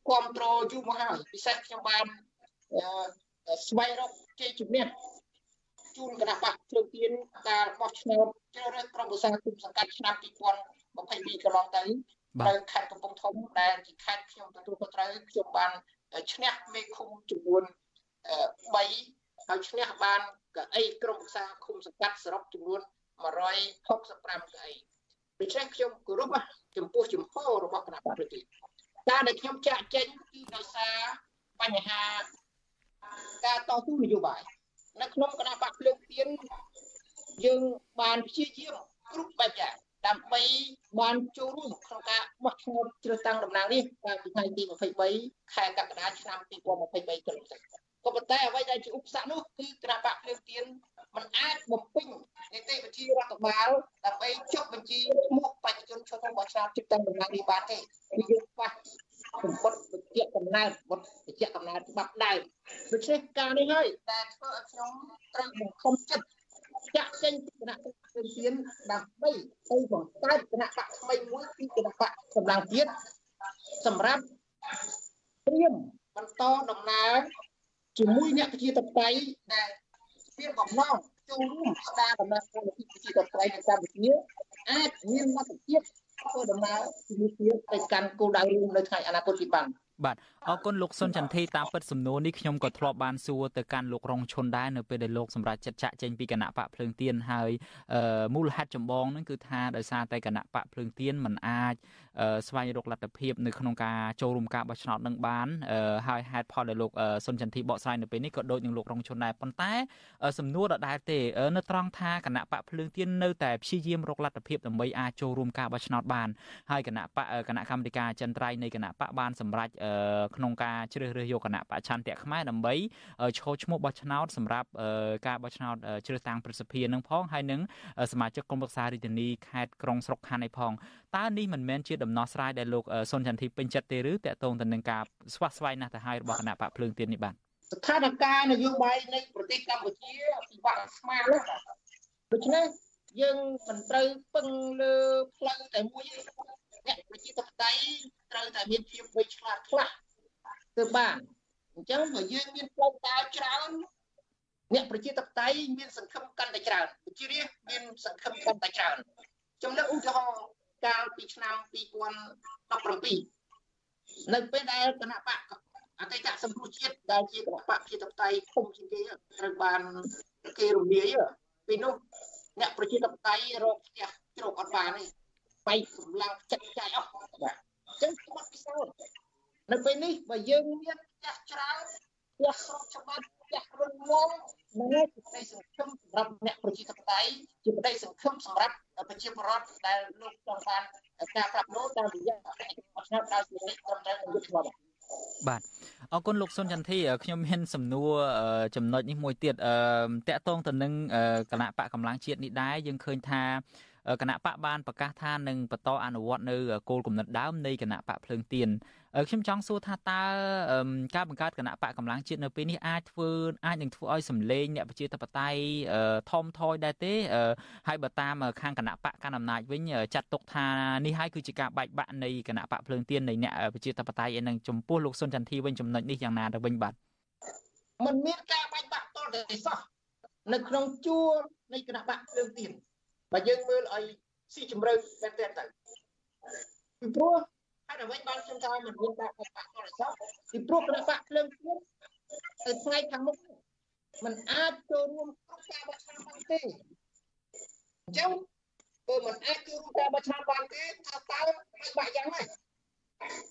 គ្រប់គ្រងយូរមកហើយពិសេសខ្ញុំបានស្វែងរកជ័យជំនះ ជូនគណៈបកភ្លើងទៀនការបោះឆ្នោតជ្រើសរើសក្រុមប្រឹក្សាគុំសង្កាត់ឆ្នាំ2022កន្លងទៅនៅខេត្តកំពង់ធំដែលជាខេត្តខ្ញុំទទួលខុសត្រូវខ្ញុំបានឈ្នះមេឃុំចំនួន3ហើយឈ្នះបានកៅអីក្រុមប្រឹក្សាឃុំសង្កាត់សរុបចំនួន165កៅអីដូច្នេះខ្ញុំគោរពចំពោះជំហររបស់គណៈបកប្រជាការដែលខ្ញុំចាក់ចេញគឺដោយសារបញ្ហាការតស៊ូនយោបាយ នៅក្នុងគណៈបកភ្លើងទៀនយើងបានព្យាយាមគ្រប់បែបយ៉ាងដើម្បីបានចូលរួមក្នុងការបោះឆ្នោតជ្រើសតាំងតំណាងនេះកាលពីថ្ងៃទី23ខែកក្កដាឆ្នាំ2023ទៅក៏ប៉ុន្តែអ្វីដែលជាឧបសគ្គនោះគឺគណៈបកភ្លើងទៀនมันអាចបំពេញនីតិវិធីរដ្ឋបាលដើម្បីចុះបញ្ជីឈ្មោះបេក្ខជនចូលក្នុងបោះឆ្នោតជ្រើសតាំងតំណាងនេះបានទេគឺយើងខ្វះ សម្បត្តិវិជ្ជាកំណើតបុត្រវិជ្ជាកំណើតច្បាប់ដើមដូច្នេះការនេះហើយតែធ្វើឲ្យខ្ញុំត្រូវបង្ខំចិត្តចាក់ចេញពីគណៈបកព្រឹងទៀនដើម្បីទៅបង្កើតគណៈបកថ្មីមួយគឺគណៈបកកម្លាំងជាតិសម្រាប់ត្រៀមបន្តដំណើរជាមួយអ្នកប្រជាធិបតេយ្យដែលមានបំណងចូលរួមស្ដារដំណើរការប្រជាធិបតេយ្យនៅកម្ពុជាអាចមានលទ្ធភាព ធ្វើដំណើរជាមួយគ្នាទៅកាន់គោលដៅរួមនៅថ្ងៃអនាគតជាបានបាទអរគុណលោកសុនចន្ទធីតាមពិតសំណួរនេះខ្ញុំក៏ធ្លាប់បានសួរទៅកាន់លោករងឈុនដែរនៅពេលដែលលោកសម្រាប់ចិត្តចាក់ចេញពីគណៈបកភ្លើងទៀនហើយមូលហេតុចម្បងហ្នឹងគឺថាដោយសារតែគណៈបកភ្លើងទៀនមិនអាចស្វែងរកលទ្ធភាពនៅក្នុងការចូលរួមការបោះឆ្នោតនឹងបានហើយហេតុផលដែលលោកសុនចន្ទធីបកស្រាយនៅពេលនេះក៏ដូចនឹងលោករងឈុនដែរប៉ុន្តែ សំណួរដដែលទេនៅត្រង់ថាគណៈបកភ្លើងទៀននៅតែព្យាយាមរកលទ្ធភាពដើម្បីអាចចូលរួមការបោះឆ្នោតបានហើយគណៈបកគណៈកម្មាធិការចិនត្រៃនៃគណៈបកបានសម្រេចក្នុងការជ្រើសរើសយកគណៈបច្ឆន្ទៈខ្មែរដើម្បីឈរឈ្មោះបោះឆ្នោតសម្រាប់ការបោះឆ្នោតជ្រើសតាំងប្រសិទ្ធភាពនឹងផងហើយនឹងសមាជិកក្រុមប្រឹក្សារាជធានីខេត្តក្រុងស្រុកខណ្ឌឯផងតើនេះមិនមែនជាដំណោះស្រាយដែលលោកសុនចន្ទធីពេញចិត្តទេឬតកតងទៅនឹងការស្វាស្វែងណាស់ទៅហើយរបស់គណៈបកភ្លើងទៀននេះបាទស្ថានភាពនយោបាយនៃប្រទេសកម្ពុជាពិបាកស្មានណាស់ដូច្នេះយើងមិនត្រូវពឹងលើផ្លូវតែមួយអ្នកប្រជាធិបតេយ្យត្រូវតែមានភាពវៃឆ្លាតខ្លះទៅបានអញ្ចឹងបើយើងមានផ្លូវដើរច្រើនអ្នកប្រជាធិបតេយ្យមានសង្ឃឹមកាន់តែច្រើនប្រជារាស្ត្រមានសង្ឃឹមកាន់តែច្រើនចំណុចឧទាហរណ៍ កាលពីឆ្នាំ2017នៅពេលដែលគណៈបកអតីតសង្គ្រោះជាតិដែលជាគណៈបកប្រជាធិបតេយ្យធំជាងគេត្រូវបានគេរំលាយពីនោះអ្នកប្រជាធិបតេយ្យរកផ្ទះជ្រកអត់បានទេបែកកម្លាំងចិត្តចាយអស់បាទអញ្ចឹងបាត់ពិសោធន៍នៅពេលនេះបើយើងមានផ្ទះច្រើនផ្ទះស្រុកច្បាប់ ផ្ទះរឹងមាំនឹងជាក្តីសង្ឃឹមសម្រាប់អ្នកប្រជាធិបតេយ្យជាក្តីសង្ឃឹមសម្រាប់ប្រជាពលរដ្ឋដែលលោកចង់បានការផ្លាស់ប្ដូរតាមរយៈឆ្នាំដោយសេរីត្រឹមត្រូវនិងយុត្តិធម៌បាទអរគុណលោកសុនចន្ទធីខ្ញុំមានសំណួរចំណុចនេះមួយទៀតអឺតកតងទៅនឹងគណៈបកកម្លាំងជាតិនេះដែរយើងឃើញថា គណៈបកបានប្រកាសថានឹងបន្តអនុវត្តនៅគោលគំនិតដើមនៃគណៈបកភ្លើងទៀនខ្ញុំចង់សួរថាតើការបង្កើតគណៈបកកម្លាំងជាតិនៅពេលនេះអាចធ្វើអាចនឹងធ្វើឲ្យសម្លេងអ្នកប្រជាធិបតេយ្យថមថយដែរទេហើយបើតាមខាងគណៈបកកណ្ដាលអំណាចវិញចាត់ទុកថានេះហើយគឺជាការបែកបាក់នៃគណៈបកភ្លើងទៀននៃអ្នកប្រជាធិបតេយ្យឯនឹងចំពោះលោកសុនចន្ទធីវិញចំណុចនេះយ៉ាងណាទៅវិញបាទมันមានការបែកបាក់តទៅសោះនៅក្នុងជួរនៃគណៈបកភ្លើងទៀន បើយើងមើលឲ្យស៊ីជម្រៅមែនទែនទៅពីព្រោះហើយអ្វីបានខ្ញុំថាមិនមានការបាក់បាក់អសោះពីព្រោះគណៈបកភ្លើងទៀតទៅថ្ងៃខាងមុខมันអាចចូលរួមក្នុងការបោះឆ្នោតបានទេអញ្ចឹងបើมันអាចចូលរួមការបោះឆ្នោតបានទេថាតើបែកបាក់យ៉ាងម៉េច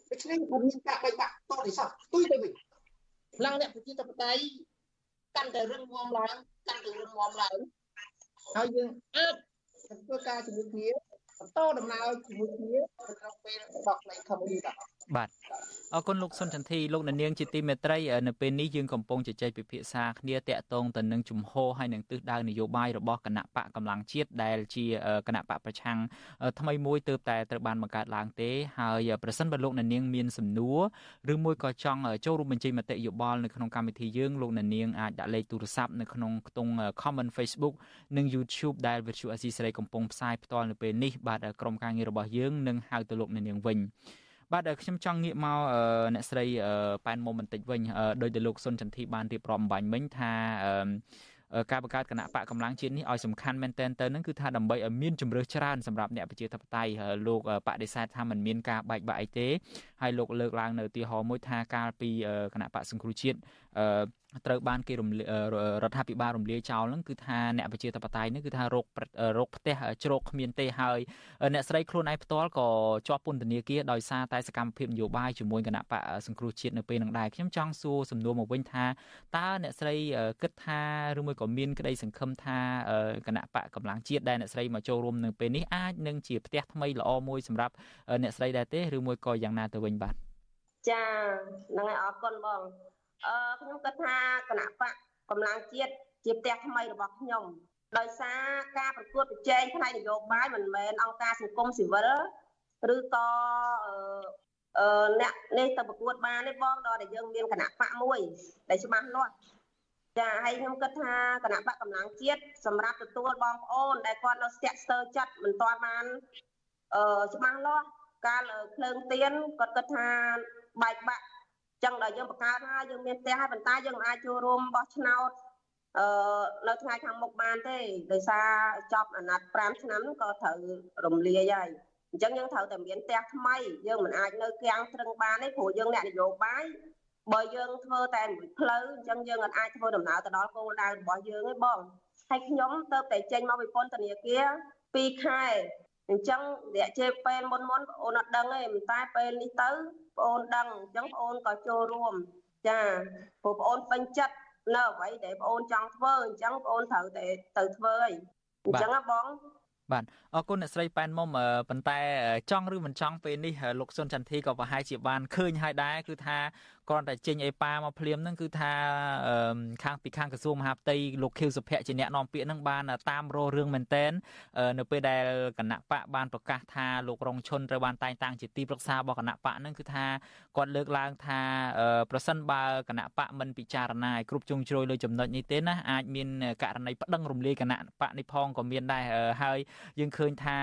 ដូច្នេះមិនមានការបែកបាក់តទៅសោះទុយទៅវិញឡើងអ្នកប្រជាធិបតេយ្យកាន់តែរឹងមាំឡើងកាន់តែរឹងមាំឡើងហើយយើងអាច ធ្វើការជាមួយគ្នាបន្តដំណើរជាមួយគ្នានៅក្នុងពេលរបស់ផ្នែក community បាទ អរគុណលោកសុនចន្ទធីលោកនាងជាទីមេត្រីនៅពេលនេះយើងកំពុងជជែកពិភាក្សាគ្នាតាក់ទងទៅនឹងជំហរហើយនឹងទិសដៅនយោបាយរបស់គណៈបកកម្លាំងជាតិដែលជាគណៈបកប្រឆាំងថ្មីមួយទើបតែត្រូវបានបង្កើតឡើងទេហើយប្រសិនបើលោកនាងមានសំណួរឬមួយក៏ចង់ចូលរួមបញ្ចេញមតិយោបល់នៅក្នុងកម្មវិធីយើងលោកនាងអាចដាក់លេខទូរស័ព្ទនៅក្នុងខ្ទង់ comment Facebook និង YouTube ដែល Virtual Asia សេរីកំពុងផ្សាយផ្ទាល់នៅពេលនេះបាទក្រុមការងាររបស់យើងនឹងហៅទៅលោកនាងវិញ បាទខ្ញុំចង់ងាកមកអ្នកស្រីប៉ែនមុំបន្តិចវិញដោយដែលលោកសុនចន្ទធីបានរៀបរាប់អំបញ្ញមិញថាការបង្កើតគណៈបកកម្លាំងជាតិនេះឲ្យសំខាន់មែនទែនទៅនឹងគឺថាដើម្បីឲ្យមានជំរឿសច្រើនសម្រាប់អ្នកប្រជាធិបតេយ្យលោកបដិសេធថាมันមានការបែកបាក់អីទេ ហើយលោកលើកឡើងនៅឧទាហរណ៍មួយថាកាលពីគណៈបកសង្គ្រោះជាតិត្រូវបានគេរំរដ្ឋាភិបាលរំលាយចោលហ្នឹងគឺថាអ្នកប្រជាធិបតេយ្យនេះគឺថារោគរោគផ្ទះជ្រោកគ្មានទេហើយអ្នកស្រីខ្លួនឯងផ្ទាល់ក៏ជាប់ពន្ធនាគារដោយសារតែសកម្មភាពនយោបាយជាមួយគណៈបកសង្គ្រោះជាតិនៅពេលនឹងដែរខ្ញុំចង់សួរសំណួរមកវិញថាតើអ្នកស្រីគិតថាឬមួយក៏មានក្តីសង្ឃឹមថាគណៈបកកម្លាំងជាតិដែលអ្នកស្រីមកចូលរួមនៅពេលនេះអាចនឹងជាផ្ទះថ្មីល្អមួយសម្រាប់អ្នកស្រីដែរទេឬមួយក៏យ៉ាងណាទៅវិញបាទចាហ្នឹងហើយអរគុណបងអឺខ្ញុំគិតថាគណៈបកកម្លាំងជាតិជាផ្ទះថ្មីរបស់ខ្ញុំដោយសារការប្រកួតប្រជែងផ្នែកនយោបាយមិនមែនអង្គការសង្គមស៊ីវិលឬក៏អឺអ្នកនេះទៅប្រកួតបានទេបងដល់តែយើងមានគណៈបកមួយដែលច្បាស់លាស់ចាហើយខ្ញុំគិតថាគណៈបកកម្លាំងជាតិសម្រាប់ទទួលបងប្អូនដែលគាត់នៅស្ទាក់ស្ទើរចិត្តមិនទាន់បានអឺច្បាស់លាស់ កាលភ្លើងទៀនគាត់គិតថាបែកបាក់ចឹងដល់យើងបង្កើតហើយយើងមានផ្ទះហើយប៉ុន្តែយើងមិនអាចចូលរួមបោះឆ្នោតអឺនៅថ្ងៃខាងមុខបានទេដោយសារចប់អាណត្តិ5ឆ្នាំហ្នឹងក៏ត្រូវរំលាយហើយអញ្ចឹងយើងត្រូវតែមានផ្ទះថ្មីយើងមិនអាចនៅគាំងត្រឹងបានទេព្រោះយើងអ្នកនយោបាយបើយើងធ្វើតែមួយផ្លូវអញ្ចឹងយើងអាចធ្វើដំណើរទៅដល់គោលដៅរបស់យើងឯងបងហើយខ្ញុំទៅតែចេញមកពីពន្ធនាគារ2ខែ អញ្ចឹងរយៈជេពេលមុនមុនបងអូនអត់ដឹងទេតែពេលនេះទៅបងអូនដឹងអញ្ចឹងបងអូនក៏ចូលរួមចាព្រោះបងអូនពេញចិត្តនៅអ្វីដែលបងអូនចង់ធ្វើអញ្ចឹងបងអូនត្រូវតែទៅធ្វើហើយអញ្ចឹងណាបងបាទអរគុណអ្នកស្រីប៉ែនមុំប៉ុន្តែចង់ឬមិនចង់ពេលនេះលោកសុនចន្ទធីក៏ប្រហែលជាបានឃើញហើយដែរគឺថាគ្រាន់តែចេញអេប៉ាមកភ្លាមហ្នឹងគឺថាខាងពីខាងក្រសួងមហាផ្ទៃលោកខៀវសុភ័ក្រជាអ្នកនាំពាក្យហ្នឹងបានតាមរោរឿងមែនតែននៅពេលដែលគណៈបកបានប្រកាសថាលោករងឈុនត្រូវបានតែងតាំងជាទីប្រឹក្សារបស់គណៈបកហ្នឹងគឺថាគាត់លើកឡើងថាប្រសិនបើគណៈបកមិនពិចារណាឲ្យគ្រប់ជ្រុងជ្រោយលើចំណុចនេះទេណាអាចមានករណីប្តឹងរំលាយគណៈបកនេះផងក៏មានដែរហើយយើងឃើញថា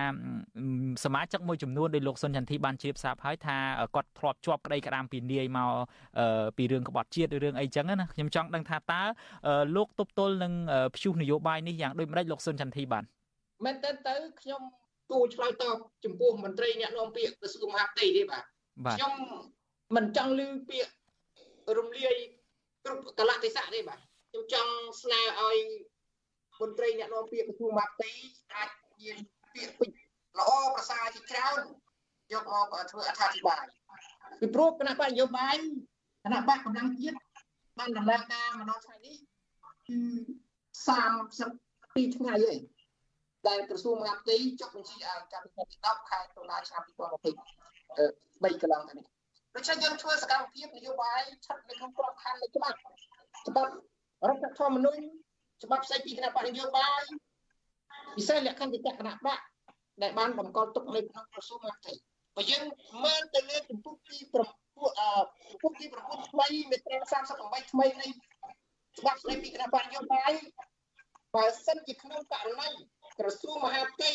សមាជិកមួយចំនួនដោយលោកសុនចន្ទធីបានជ្រាបស្រាប់ហើយថាគាត់ធ្លាប់ជាប់ក្តីក្តាមពីនាយមកពីរឿងក្បត់ជាតិឬរឿងអីចឹងណាខ្ញុំចង់ដឹងថាតើលោកទប់ទល់នឹងព្យុះនយោបាយនេះយ៉ាងដូចម្ដេចលោកសុនចន្ទធីបានមែនតើទៅខ្ញុំគួរឆ្លើយតបចំពោះមន្ត្រីអ្នកនាំពាក្យក្រសួងមហាផ្ទៃទេបាទខ្ញុំមិនចង់ឮពាក្យរំលាយគ្រប់កលៈទេសៈទេបាទខ្ញុំចង់ស្នើឲ្យមន្ត្រីអ្នកនាំពាក្យក្រសួងមហាផ្ទៃអាចមានពាក្យពេចន៍ល្អប្រសើរជាច្រើនយកមកធ្វើអត្ថាធិប្បាយពីព្រោះគណៈបកនយោបាយ គណៈបកកម្លាំងជាតិបានដំណើរការមកដល់ថ្ងៃនេះគឺ32ថ្ងៃហើយដែលក្រសួងមហាផ្ទៃចុះបញ្ជីឲ្យកម្មវិធីទី10ខែតុលាឆ្នាំ2023កន្លងទៅនេះដូច្នេះយើងធ្វើសកម្មភាពនយោបាយស្ថិតនៅក្នុងក្របខ័ណ្ឌនៃច្បាប់ច្បាប់រដ្ឋធម្មនុញ្ញច្បាប់ផ្សេងពីគណៈបកនយោបាយពិសេសលក្ខន្តិកៈគណៈបកដែលបានបង្កល់ទុកនៅក្នុងក្រសួងមហាផ្ទៃបើយើងមើលទៅលើចំពោះទី ពួកពុកទី9ថ្មីមេត្រា38ថ្មីនៃច្បាប់ស្តីពីគណៈបរិយោបាយបើសិនជាក្នុងករណីក្រសួងមហាផ្ទៃ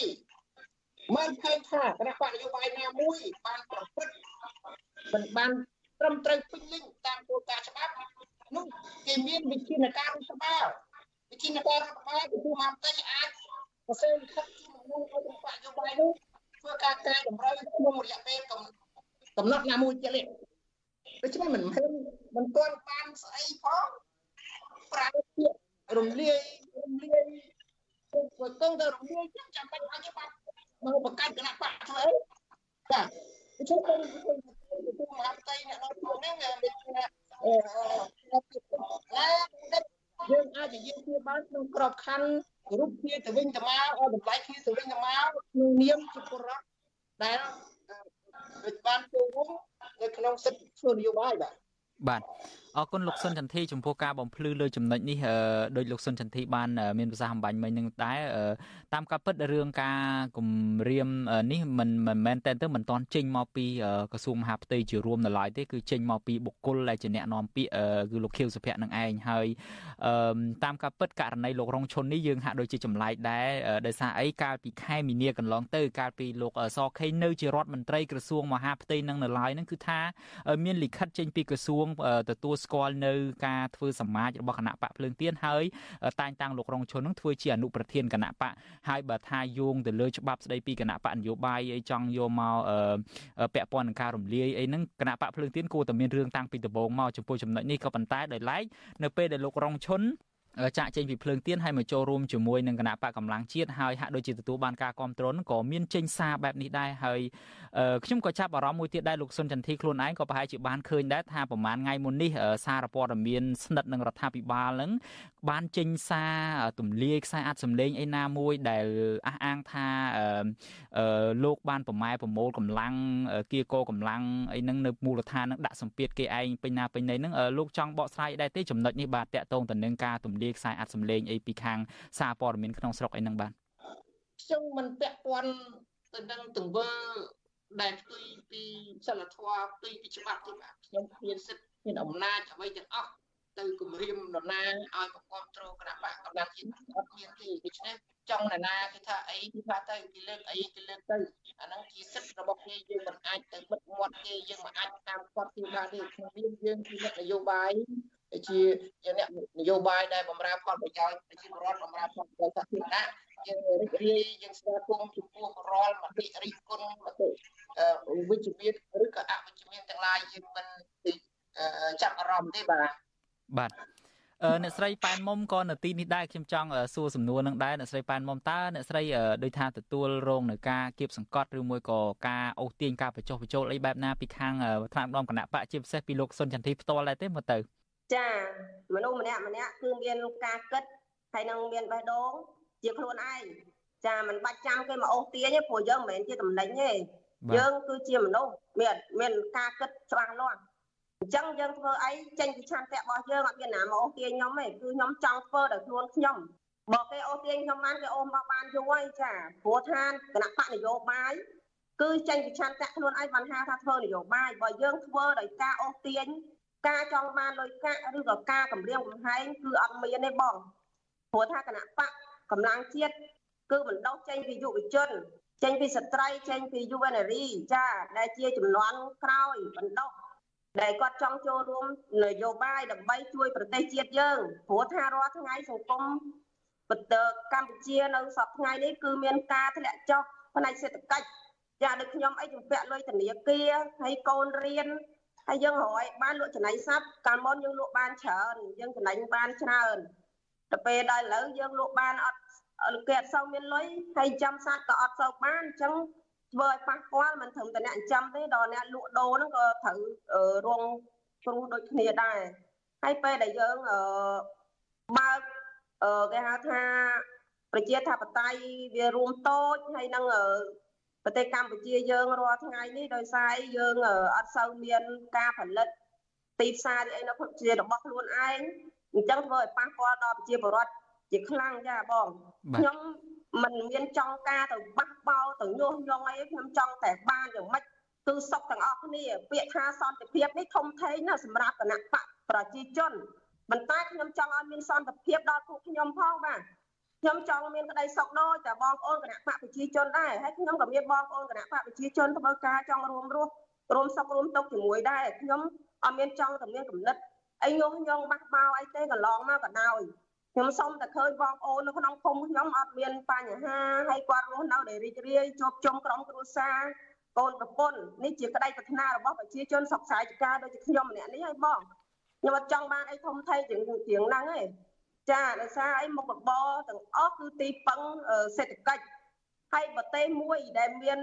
មើលឃើញថាគណៈបរិយោបាយណាមួយបានប្រព្រឹត្តមិនបានត្រឹមត្រូវពេញលេញតាមគោលការណ៍ច្បាប់នោះគេមានវិធានការរដ្ឋបាលវិធានការរដ្ឋបាលក្រសួងមហាផ្ទៃអាចប្រសិទ្ធិជូនមកឲ្យគណៈបរិយោបាយនោះធ្វើការកែតម្រូវក្នុងរយៈពេលកំណត់ណាមួយជាក់លាក់ ដូច្នេះមិនមែនមិនទាន់បានស្អីផងប្រើពាក្យរំលាយរំលាយព្រោះកងទៅរំលាយចឹងចាំបាច់ឲ្យយើងបានមកបង្កើតគណៈបកធ្វើអីចាដូច្នេះខ្ញុំខ្ញុំមហាផ្ទៃអ្នកនៅក្នុងនេះមានអឺយើងអាចនិយាយគ្នាបានក្នុងក្របខ័ណ្ឌរូបគ្នាទៅវិញទៅមកឲ្យតម្លៃគ្នាទៅវិញទៅមកក្នុងនាមជាពលរដ្ឋដែល បានចូលរួមនៅក្នុងសិទ្ធិធ្វើនយោបាយបាទបាទ អរគុណលោកសុនចន្ទធីចំពោះការបំភ្លឺលើចំណុចនេះដោយលោកសុនចន្ទធីបានមានប្រសាសន៍អំបញ្ញមិញនឹងតែតាមការពិតរឿងការគម្រាមនេះមិនមិនមែនតែទៅមិនតន់ចេញមកពីក្រសួងមហាផ្ទៃជារួមនៅឡើយទេគឺចេញមកពីបុគ្គលដែលជាអ្នកនាំពាក្យគឺលោកខៀវសុភ័ក្រនឹងឯងហើយតាមការពិតករណីលោករងឈុននេះយើងហាក់ដូចជាចម្លែកដែរដោយសារអីកាលពីខែមីនាកន្លងទៅកាលពីលោកសខេងនៅជារដ្ឋមន្ត្រីក្រសួងមហាផ្ទៃនឹងនៅឡើយនឹងគឺថាមានលិខិតចេញពីក្រសួងទទួលស្គាល់នៅការធ្វើសមាជរបស់គណៈបកភ្លើងទៀនហើយតែងតាំងលោករងឈុននឹងធ្វើជាអនុប្រធានគណៈបកហើយបើថាយោងទៅលើច្បាប់ស្ដីពីគណៈបកនយោបាយអីចង់យកមកពាក់ព័ន្ធនឹងការរំលាយអីហ្នឹងគណៈបកភ្លើងទៀនគួរតែមានរឿងតាំងពីដំបូងមកចំពោះចំណុចនេះក៏ប៉ុន្តែដោយឡែកនៅពេលដែលលោករងឈុន ចាក់ចេញពីភ្លើងទៀនហើយមកចូលរួមជាមួយនឹងគណៈបកកម្លាំងជាតិហើយហាក់ដូចជាទទួលបានការគ្រប់គ្រងក៏មានចេញសារបែបនេះដែរហើយខ្ញុំក៏ចាប់អារម្មណ៍មួយទៀតដែរលោកសុនចន្ទធីខ្លួនឯងក៏ប្រហែលជាបានឃើញដែរថាប្រហែលថ្ងៃមុននេះសារព័ត៌មានស្និទ្ធនឹងរដ្ឋាភិបាលនឹងបានចេញសារទម្លាយខ្សែអាចសម្លេងអីណាមួយដែលអះអាងថាលោកបានប្រម៉ែប្រមូលកម្លាំងគៀកោកម្លាំងអីហ្នឹងនៅមូលដ្ឋានហ្នឹងដាក់សម្ពាធគេឯងពេញណាពេញណីហ្នឹងលោកចង់បកស្រាយដែរទេចំណុចនេះបាទតកតងទៅនឹងការទម្លាយខ្សែអាចសម្លេងអីពីខាងសារព័ត៌មានក្នុងស្រុកអីហ្នឹងបាទខ្ញុំមិនពាក់ព័ន្ធទៅនឹងទង្វើដែលផ្ទុយពីសិលធម៌ផ្ទុយពីច្បាប់ទេបាទខ្ញុំមានសិទ្ធិមានអំណាចអ្វីទាំងអស់ទៅគម្រាមនរណាឲ្យប្រកបត្រគណៈបកកម្លាំងជាតិអត់មានទេដូច្នេះចង់នរណាគេថាអីគេថាទៅគេលើកអីគេលើកទៅអាហ្នឹងជាសិទ្ធិរបស់គេយើងមិនអាចទៅបិទមាត់ទេយើងមិនអាចតាមគាត់ទីបានទេក្នុងនាមយើងជាអ្នកនយោបាយ ជាជាអ្នកនយោបាយដែលបម្រើផលប្រយោជន៍ប្រជាពលរដ្ឋបម្រើផលប្រយោជន៍សាធារណៈយើងរីករាយយើងស្វាគមន៍ចំពោះរាល់មតិរិះគន់មតិវិជ្ជមានឬក៏អវិជ្ជមានទាំងឡាយយើងមិនចាប់អារម្មណ៍ទេបាទបាទអ្នកស្រីប៉ែនមុំក៏នៅទីនេះដែរខ្ញុំចង់សួរសំណួរនឹងដែរអ្នកស្រីប៉ែនមុំតើអ្នកស្រីដូចថាទទួលរងនៅការគៀបសង្កត់ឬមួយក៏ការអូសទាញការបញ្ចុះបញ្ចូលអីបែបណាពីខាងថ្នាក់ដឹកនាំគណៈបកជាពិសេសពីលោកសុនចន្ទធីផ្ទាល់ដែរទេមើលទៅ ចាមនុស្សម្នាក់ម្នាក់គឺមានការគិតហើយនឹងមានបេះដូងជាខ្លួនឯងចាមិនបាច់ចាំគេមកអូសទាញទេព្រោះយើងមិនមែនជាតំណែងទេយើងគឺជាមនុស្សមានមានការគិតច្បាស់លាស់អញ្ចឹងយើងធ្វើអីចេញពីឆន្ទៈរបស់យើងអត់មានណាមកអូសទាញខ្ញុំទេគឺខ្ញុំចង់ធ្វើដោយខ្លួនខ្ញុំបើគេអូសទាញខ្ញុំបានគេអូសមកបានយូរហើយចាព្រោះថាគណៈបកនយោបាយគឺចេញពីឆន្ទៈខ្លួនឯងបានហៅថាធ្វើនយោបាយបើយើងធ្វើដោយការអូសទាញ ការចង់បានលុយកាក់ឬក៏ការកម្រាមកំហែងគឺអត់មានទេបងព្រោះថាគណៈបកកម្លាំងជាតិគឺបណ្ដោះចេញពីយុវជន ចេញពីស្ត្រីចេញពីយុវនារីចាដែលជាចំនួនក្រោយបណ្ដោះដែលគាត់ចង់ចូលរួមនយោបាយដើម្បីជួយប្រទេសជាតិយើងព្រោះថារាល់ថ្ងៃសង្គមកម្ពុជានៅសប្តាហ៍ថ្ងៃនេះគឺមានការធ្លាក់ចុះផ្នែកសេដ្ឋកិច្ចចាដូចខ្ញុំអីជំពាក់លុយធនាគារហើយកូនរៀន ហើយយើងរយបានលក់ចំណីសត្វកាលមុនយើងលក់បានច្រើនយើងចំណេញបានច្រើនទៅពេលដល់ឥឡូវយើងលក់បានអត់គេអត់សូវមានលុយហើយចាំសត្វក៏អត់សូវបានអញ្ចឹងធ្វើឲ្យប៉ះពាល់មិនត្រឹមតែអ្នកចាំទេដល់អ្នកលក់ដូរហ្នឹងក៏ត្រូវរងគ្រោះដូចគ្នាដែរហើយពេលដែលយើងបើកគេហៅថាប្រជាធិបតេយ្យវារួមតូចហើយនឹង ប្រទេសកម្ពុជាយើងរាល់ថ្ងៃនេះដោយសារយើងអត់សូវមានការផលិតទីផ្សារអីនៅជារបស់ខ្លួនឯងអញ្ចឹងធ្វើឲ្យប៉ះពាល់ដល់ប្រជាពលរដ្ឋជាខ្លាំងចាបងខ្ញុំមិនមានចង់ការទៅបះបោទៅញុះញង់អីខ្ញុំចង់តែបានយ៉ាងម៉េចគឺសុខទាំងអស់គ្នាពាក្យថាសន្តិភាពនេះធំធេងណាស់សម្រាប់គណៈបកប្រជាជនប៉ុន្តែខ្ញុំចង់ឲ្យមានសន្តិភាពដល់ពួកខ្ញុំផងបាទ ខ្ញុំចង់មានក្តីសុខដូចតែបងប្អូនគណៈបកប្រជាជនដែរហើយខ្ញុំក៏មានបងប្អូនគណៈបកប្រជាជនធ្វើការចង់រួមរស់រួមសុខរួមទុក្ខជាមួយដែរខ្ញុំអត់មានចង់តែមានគំនិតអីញុះញង់បះបោអីទេកន្លងមកក៏ដោយខ្ញុំសូមតែឃើញបងប្អូននៅក្នុងភូមិខ្ញុំអត់មានបញ្ហាហើយគាត់រស់នៅដែលរីករាយជួបជុំក្រុមគ្រួសារកូនប្រពន្ធនេះជាក្តីប្រាថ្នារបស់ប្រជាជនសុខសាយចការដូចជាខ្ញុំម្នាក់នេះហើយបងខ្ញុំអត់ចង់បានអីធំធេងជាងជាងហ្នឹងទេ ចាដោយសារអីមុខរបរទាំងអស់គឺទីពឹងសេដ្ឋកិច្ចហើយប្រទេសមួយដែលមាន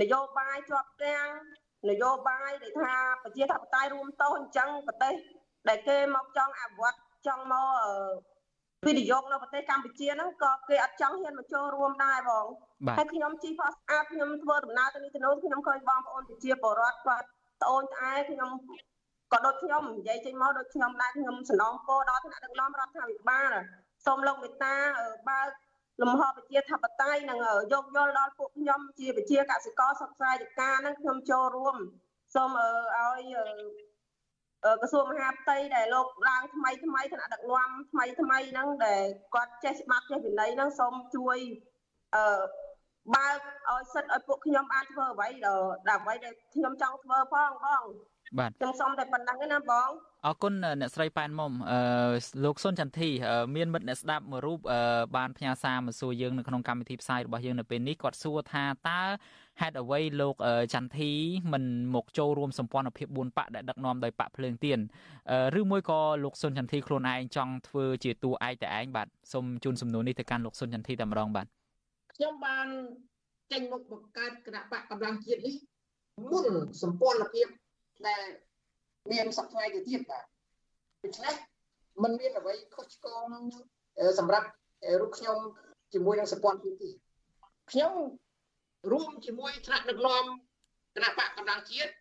នយោបាយជាប់គាំងនយោបាយដែលថាប្រជាធិបតេយ្យរួមតោះអញ្ចឹងប្រទេសដែលគេមកចង់អភិវឌ្ឍចង់មកវិនិយោគនៅប្រទេសកម្ពុជាហ្នឹងក៏គេអត់ចង់ហ៊ានមកចូលរួមដែរបងហើយខ្ញុំជីផស្អាតខ្ញុំធ្វើដំណើរទៅនេះទៅនោះខ្ញុំឃើញបងប្អូនប្រជាពលរដ្ឋគាត់ត្អូញត្អែខ្ញុំ ក៏ដូចខ្ញុំនិយាយចេញមកដូចខ្ញុំដែរខ្ញុំសំណងពោដល់ថ្នាក់ដឹកនាំរដ្ឋាភិបាលសូមលោកមេត្តាបើកលំហប្រជាធិបតេយ្យនិងយកយល់ដល់ពួកខ្ញុំជាប្រជាកសិករសុខសាយការហ្នឹងខ្ញុំចូលរួមសូមឲ្យក្រសួងមហាផ្ទៃដែលលោកឡើងថ្មីថ្មីថ្នាក់ដឹកនាំថ្មីថ្មីហ្នឹងដែលគាត់ចេះច្បាប់ចេះវិន័យហ្នឹងសូមជួយអឺបើកឲ្យសិទ្ធឲ្យពួកខ្ញុំបានធ្វើអ្វីដើម្បីដែលខ្ញុំចង់ធ្វើផងបង បាទខ្ញុំសូមតែប៉ុណ្្នឹងណាបងអរគុណអ្នកស្រីប៉ែនមុំអឺលោកសុនចន្ទធីមានមិត្តអ្នកស្ដាប់មួយរូបបានផ្ញើសារមកសួរយើងនៅក្នុងកម្មវិធីផ្សាយរបស់យើងនៅពេលនេះគាត់សួរថាតើហេតុអ្វីលោកចន្ទធីមិនមកចូលរួមសម្ព័ន្ធភាព4បកដែលដឹកនាំដោយបកភ្លើងទៀនឬមួយក៏លោកសុនចន្ទធីខ្លួនឯងចង់ធ្វើជាតួឯកតែឯងបាទសូមជូនសំណួរនេះទៅកាន់លោកសុនចន្ទធីតែម្ដងបាទខ្ញុំបានចេញមកបង្កើតគណៈបកកម្លាំងជាតិនេះមុនសម្ព័ន្ធភាព ដែលមានសប្តាហ៍ទៅទៀតបាទដូច្នេះมันមានអ្វីខុសឆ្គងសម្រាប់រូបខ្ញុំជាមួយនឹងសម្ព័ន្ធភាពទីខ្ញុំរួមជាមួយថ្នាក់ដឹកនាំគណៈបកកម្លាំងជាតិ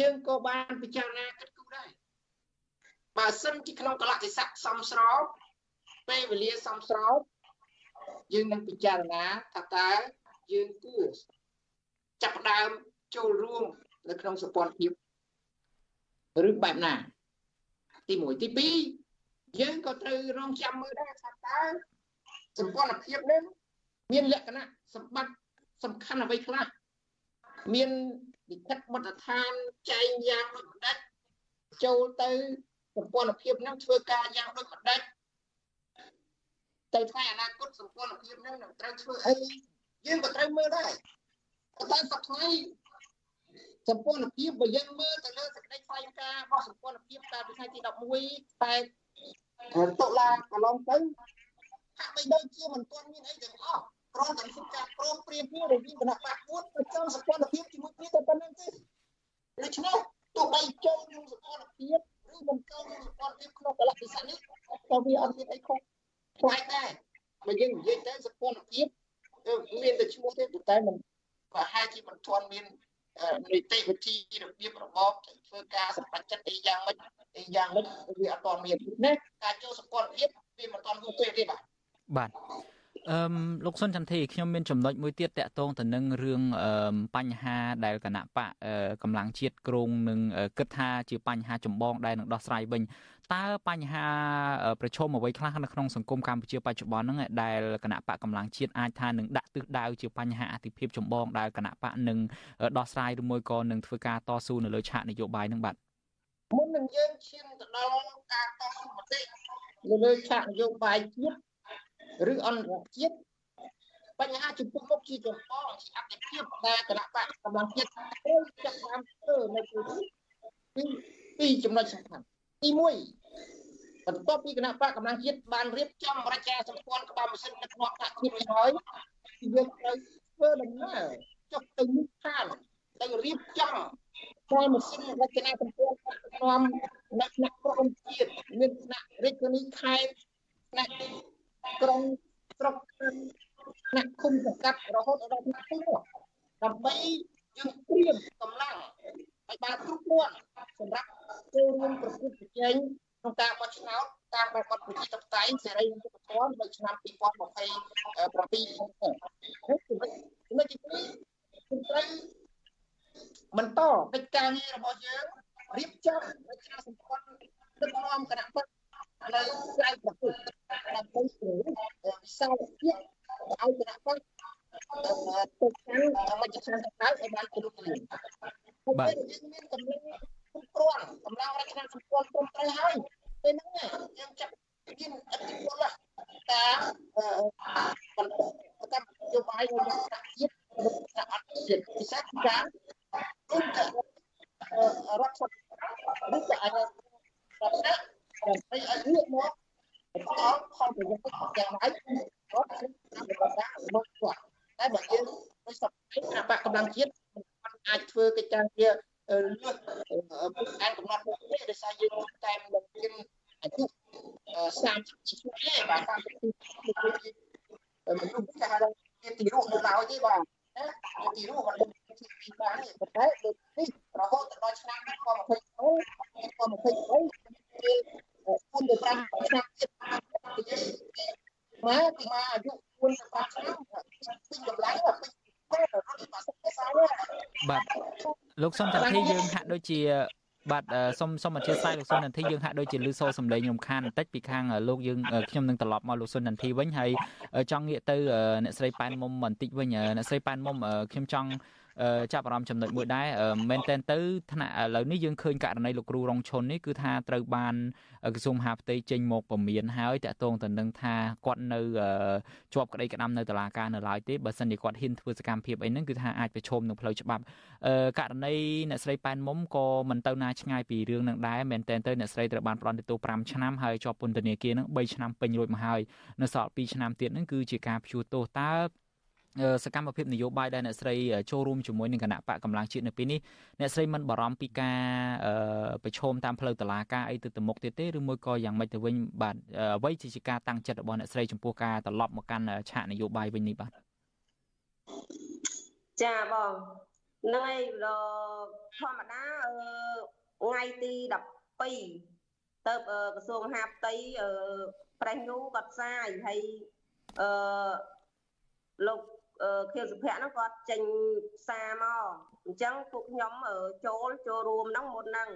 យើងក៏បានពិចារណាគិតគូរដែរបើសិនជាក្នុងកលៈទេសៈសំស្របពេលវេលាសំស្របយើងនឹងពិចារណាថាតើយើងគួរចាប់ផ្ដើមចូលរួម នៅក្នុងសម្ព័ន្ធភាពឬបែបណាទី1ទី2យើងក៏ត្រូវរងចាំមើលដែរថាតើសម្ព័ន្ធភាពនេះមានលក្ខណៈសម្បត្តិសំខាន់អ្វីខ្លះមានលិខិតបទដ្ឋានចែងយ៉ាងដូចម្ដេចចូលទៅសម្ព័ន្ធភាពនឹងធ្វើការយ៉ាងដូចម្ដេចទៅថ្ងៃអនាគតសម្ព័ន្ធភាពនឹងនឹងត្រូវធ្វើអីយើងក៏ត្រូវមើលដែរតែសប្តាហ៍ថ្ងៃ សម្ព័ន្ធភាពបើយើងមើលទៅលើសេចក្តីថ្លែងការណ៍របស់សម្ព័ន្ធភាពកាលពីថ្ងៃទី11តែតុលាកន្លងទៅហាក់បីដូចជាមិនទាន់មានអីទាំងអស់គ្រាន់តែមានការព្រមព្រៀងគ្នារវាងគណៈបកពួតប្រចាំសម្ព័ន្ធភាពជាមួយគ្នាតែប៉ុណ្្នឹងទេដូច្នេះទោះបីចូលក្នុងសម្ព័ន្ធភាពឬមិនចូលក្នុងសម្ព័ន្ធភាពក្នុងកលៈពិសេសនេះក៏វាអត់មានអីខុសខ្លាំងដែរបើយើងនិយាយទៅសម្ព័ន្ធភាពមានតែឈ្មោះទេតែមិនប្រហែលជាមិនទាន់មាន នីតិវិធីរបៀបរបបធ្វើការសម្បត្តិចិត្តអីយ៉ាងម៉េចអីយ៉ាងម៉េចវាអត់ទាន់មានណាការចូលសម្ព័ន្ធភាពវាមិនទាន់ហួសពេលទេបាទបាទអឺលោកសុនចន្ទធីខ្ញុំមានចំណុចមួយទៀតតកតងទៅនឹងរឿងបញ្ហាដែលគណៈបកកម្លាំងជាតិក្រងនឹងគិតថាជាបញ្ហាចម្បងដែលនឹងដោះស្រាយវិញ តើបញ្ហាប្រឈមអ្វីខ្លះនៅក្នុងសង្គមកម្ពុជាបច្ចុប្បន្នហ្នឹងដែលគណៈបកកម្លាំងជាតិអាចថានឹងដាក់ទិសដៅជាបញ្ហាអតិភិបចម្បងដែលគណៈបកនឹងដោះស្រាយឬមួយក៏នឹងធ្វើការតស៊ូនៅលើឆាកនយោបាយហ្នឹងបាទមុននឹងយើងឈានទៅដល់ការតស៊ូមតិនៅលើឆាកនយោបាយជាតិឬអន្តរជាតិបញ្ហាចំពោះមុខជាចម្បងជាអតិភិបដែលគណៈបកកម្លាំងជាតិត្រូវចាប់ផ្ដើមធ្វើនៅពេលនេះគឺពីរចំណុចសំខាន់ ទី1បន្ទាប់ពីគណៈបកកម្លាំងជាតិបានរៀបចំរចនាសម្ព័ន្ធក្បាលម៉ាស៊ីនដឹកនាំថាជាតិរួចហើយយើងត្រូវធ្វើដំណើរចុះទៅមុខឋានទៅរៀបចំក្បាលម៉ាស៊ីនរចនាសម្ព័ន្ធដឹកនាំនៅថ្នាក់ក្រមជាតិមានថ្នាក់រាជធានីខេត្តថ្នាក់ក្រុងស្រុកថ្នាក់ឃុំសង្កាត់រហូតដល់ថ្នាក់ភូមិដើម្បីយើងត្រៀមកម្លាំងឲ្យបានគ្រប់គ្រាន់សម្រាប់ ចូលរួមប្រគល់ប្រជែងក្នុងការបោះឆ្នោតតាមបែបបទប្រជាធិបតេយ្យសេរីនិងយុត្តិធម៌នៅឆ្នាំ2027ចំណុចទី2គឺត្រូវបន្តកិច្ចការងាររបស់យើងរៀបចំរចនាសម្ព័ន្ធដឹកនាំគណៈបកនៅក្រៅប្រទេសដើម្បីស្រួលវិសាលភាពឲ្យគណៈបកទៅកាន់មជ្ឈដ្ឋានដៅឲ្យបានគ្រប់គ្រាន់បាទយើងមានកម្លាំង គ្រប់គ្រាន់កម្លាំងរចនាសម្ព័ន្ធត្រឹមត្រូវហើយពេលហ្នឹងយើងចាប់មានអតិពលតាមបន្តកម្មយោបាយរបស់ថ្នាក់ជាតិរបស់អត់ជាតិពិសេសការគុំទៅរដ្ឋសភាឬក៏អាចរដ្ឋដើម្បីឲ្យងាកមកបន្តផលប្រយោជន៍យ៉ាងម៉េចរដ្ឋតាមរដ្ឋបាលរបស់គាត់តែបើយើងដូចសពគណៈបកកម្លាំងជាតិមិនអាចធ្វើកិច្ចការងារ លើសពុកអានកំណត់ពុកទេដោយសារយើងតែមិនមានអាយុ30ឆ្នាំទេបាទ30ឆ្នាំមនុស្សគេហៅថាទីរូបនៅឡើយទេបាទទីរូបមិនទីពីបានទេប៉ុន្តែដូចនេះរហូតដល់ឆ្នាំ2020 2023គឺគុណទៅ5ឆ្នាំទៀតមកពីមកអាយុគុណទៅ5ឆ្នាំពីកម្លាំងពី បាទលោកសុនចន្ទធីយើងហាក់ដូចជាបាទសូមសូមអធិស្ឋានលោកសុននន្ធីយើងហាក់ដូចជាលឺសូរសំឡេងរំខានបន្តិចពីខាងលោកយើងខ្ញុំនឹងត្រឡប់មកលោកសុននន្ធីវិញហើយចង់ងាកទៅអ្នកស្រីប៉ែនមុំបន្តិចវិញអ្នកស្រីប៉ែនមុំខ្ញុំចង់ ចាប់អារម្មណ៍ចំណុចមួយដែរមែនតែនទៅថ្នាក់ឥឡូវនេះយើងឃើញករណីលោកគ្រូរងឈុននេះគឺថាត្រូវបានក្រសួងមហាផ្ទៃចេញមកពមៀនហើយតកតងទៅនឹងថាគាត់នៅជាប់ក្តីក្តាំនៅតុលាការនៅឡើយទេបើសិនជាគាត់ហ៊ានធ្វើសកម្មភាពអីហ្នឹងគឺថាអាចប្រឈមនឹងផ្លូវច្បាប់ករណីអ្នកស្រីប៉ែនមុំក៏មិនទៅណាឆ្ងាយពីរឿងនឹងដែរមែនតែនទៅអ្នកស្រីត្រូវបានផ្ដន្ទាទោស5ឆ្នាំហើយជាប់ពន្ធនាគារនឹង3ឆ្នាំពេញរួចមកហើយនៅសល់2ឆ្នាំទៀតហ្នឹងគឺជាការព្យួរទោសតើ សកម្មភាពនយោបាយដែលអ្នកស្រីចូលរួមជាមួយនឹងគណៈបកកម្លាំងជាតិនៅពេលនេះអ្នកស្រីមិនបារម្ភពីការប្រឈមតាមផ្លូវតុលាការអីទៅទៅមុខទៀតទេឬមួយក៏យ៉ាងម៉េចទៅវិញបាទអ្វីជាការតាំងចិត្តរបស់អ្នកស្រីចំពោះការត្រឡប់មកកាន់ឆាកនយោបាយវិញនេះបាទចាបងហ្នឹងហើយធម្មតាថ្ងៃទី12ទៅក្រសួងមហាផ្ទៃប្រេសញូគាត់ផ្សាយហើយអឺលោក ខៀវសុភ័ក្រហ្នឹងគាត់ចេញសារមកអញ្ចឹងពួកខ្ញុំចូលចូលរួមហ្នឹងមុនហ្នឹង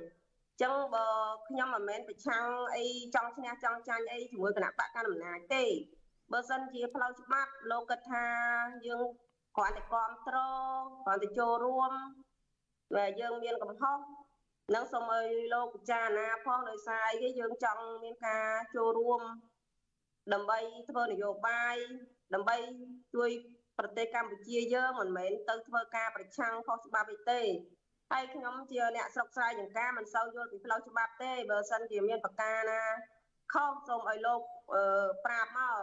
អញ្ចឹងបើខ្ញុំមិនមែនប្រឆាំងអីចង់ឈ្នះចង់ចាញ់អីជាមួយគណៈបកកណ្ដាលអំណាចទេបើសិនជាផ្លូវច្បាប់លោកគិតថាយើងគ្រាន់តែគ្រប់គ្រងគ្រាន់តែចូលរួមដែលយើងមានកំហុសនឹងសូមឲ្យលោកពិចារណាផងដោយសារអីគេយើងចង់មានការចូលរួមដើម្បីធ្វើនយោបាយដើម្បីជួយ ប្រទេសកម្ពុជាយើងមិនមែនទៅធ្វើការប្រឆាំងខុសច្បាប់អីទេហើយខ្ញុំជាអ្នកស្រុកស្រែចង្ការមិនសូវយល់ពីផ្លូវច្បាប់ទេបើសិនជាមានប្រការណាខុសសូមឲ្យលោកប្រាប់មក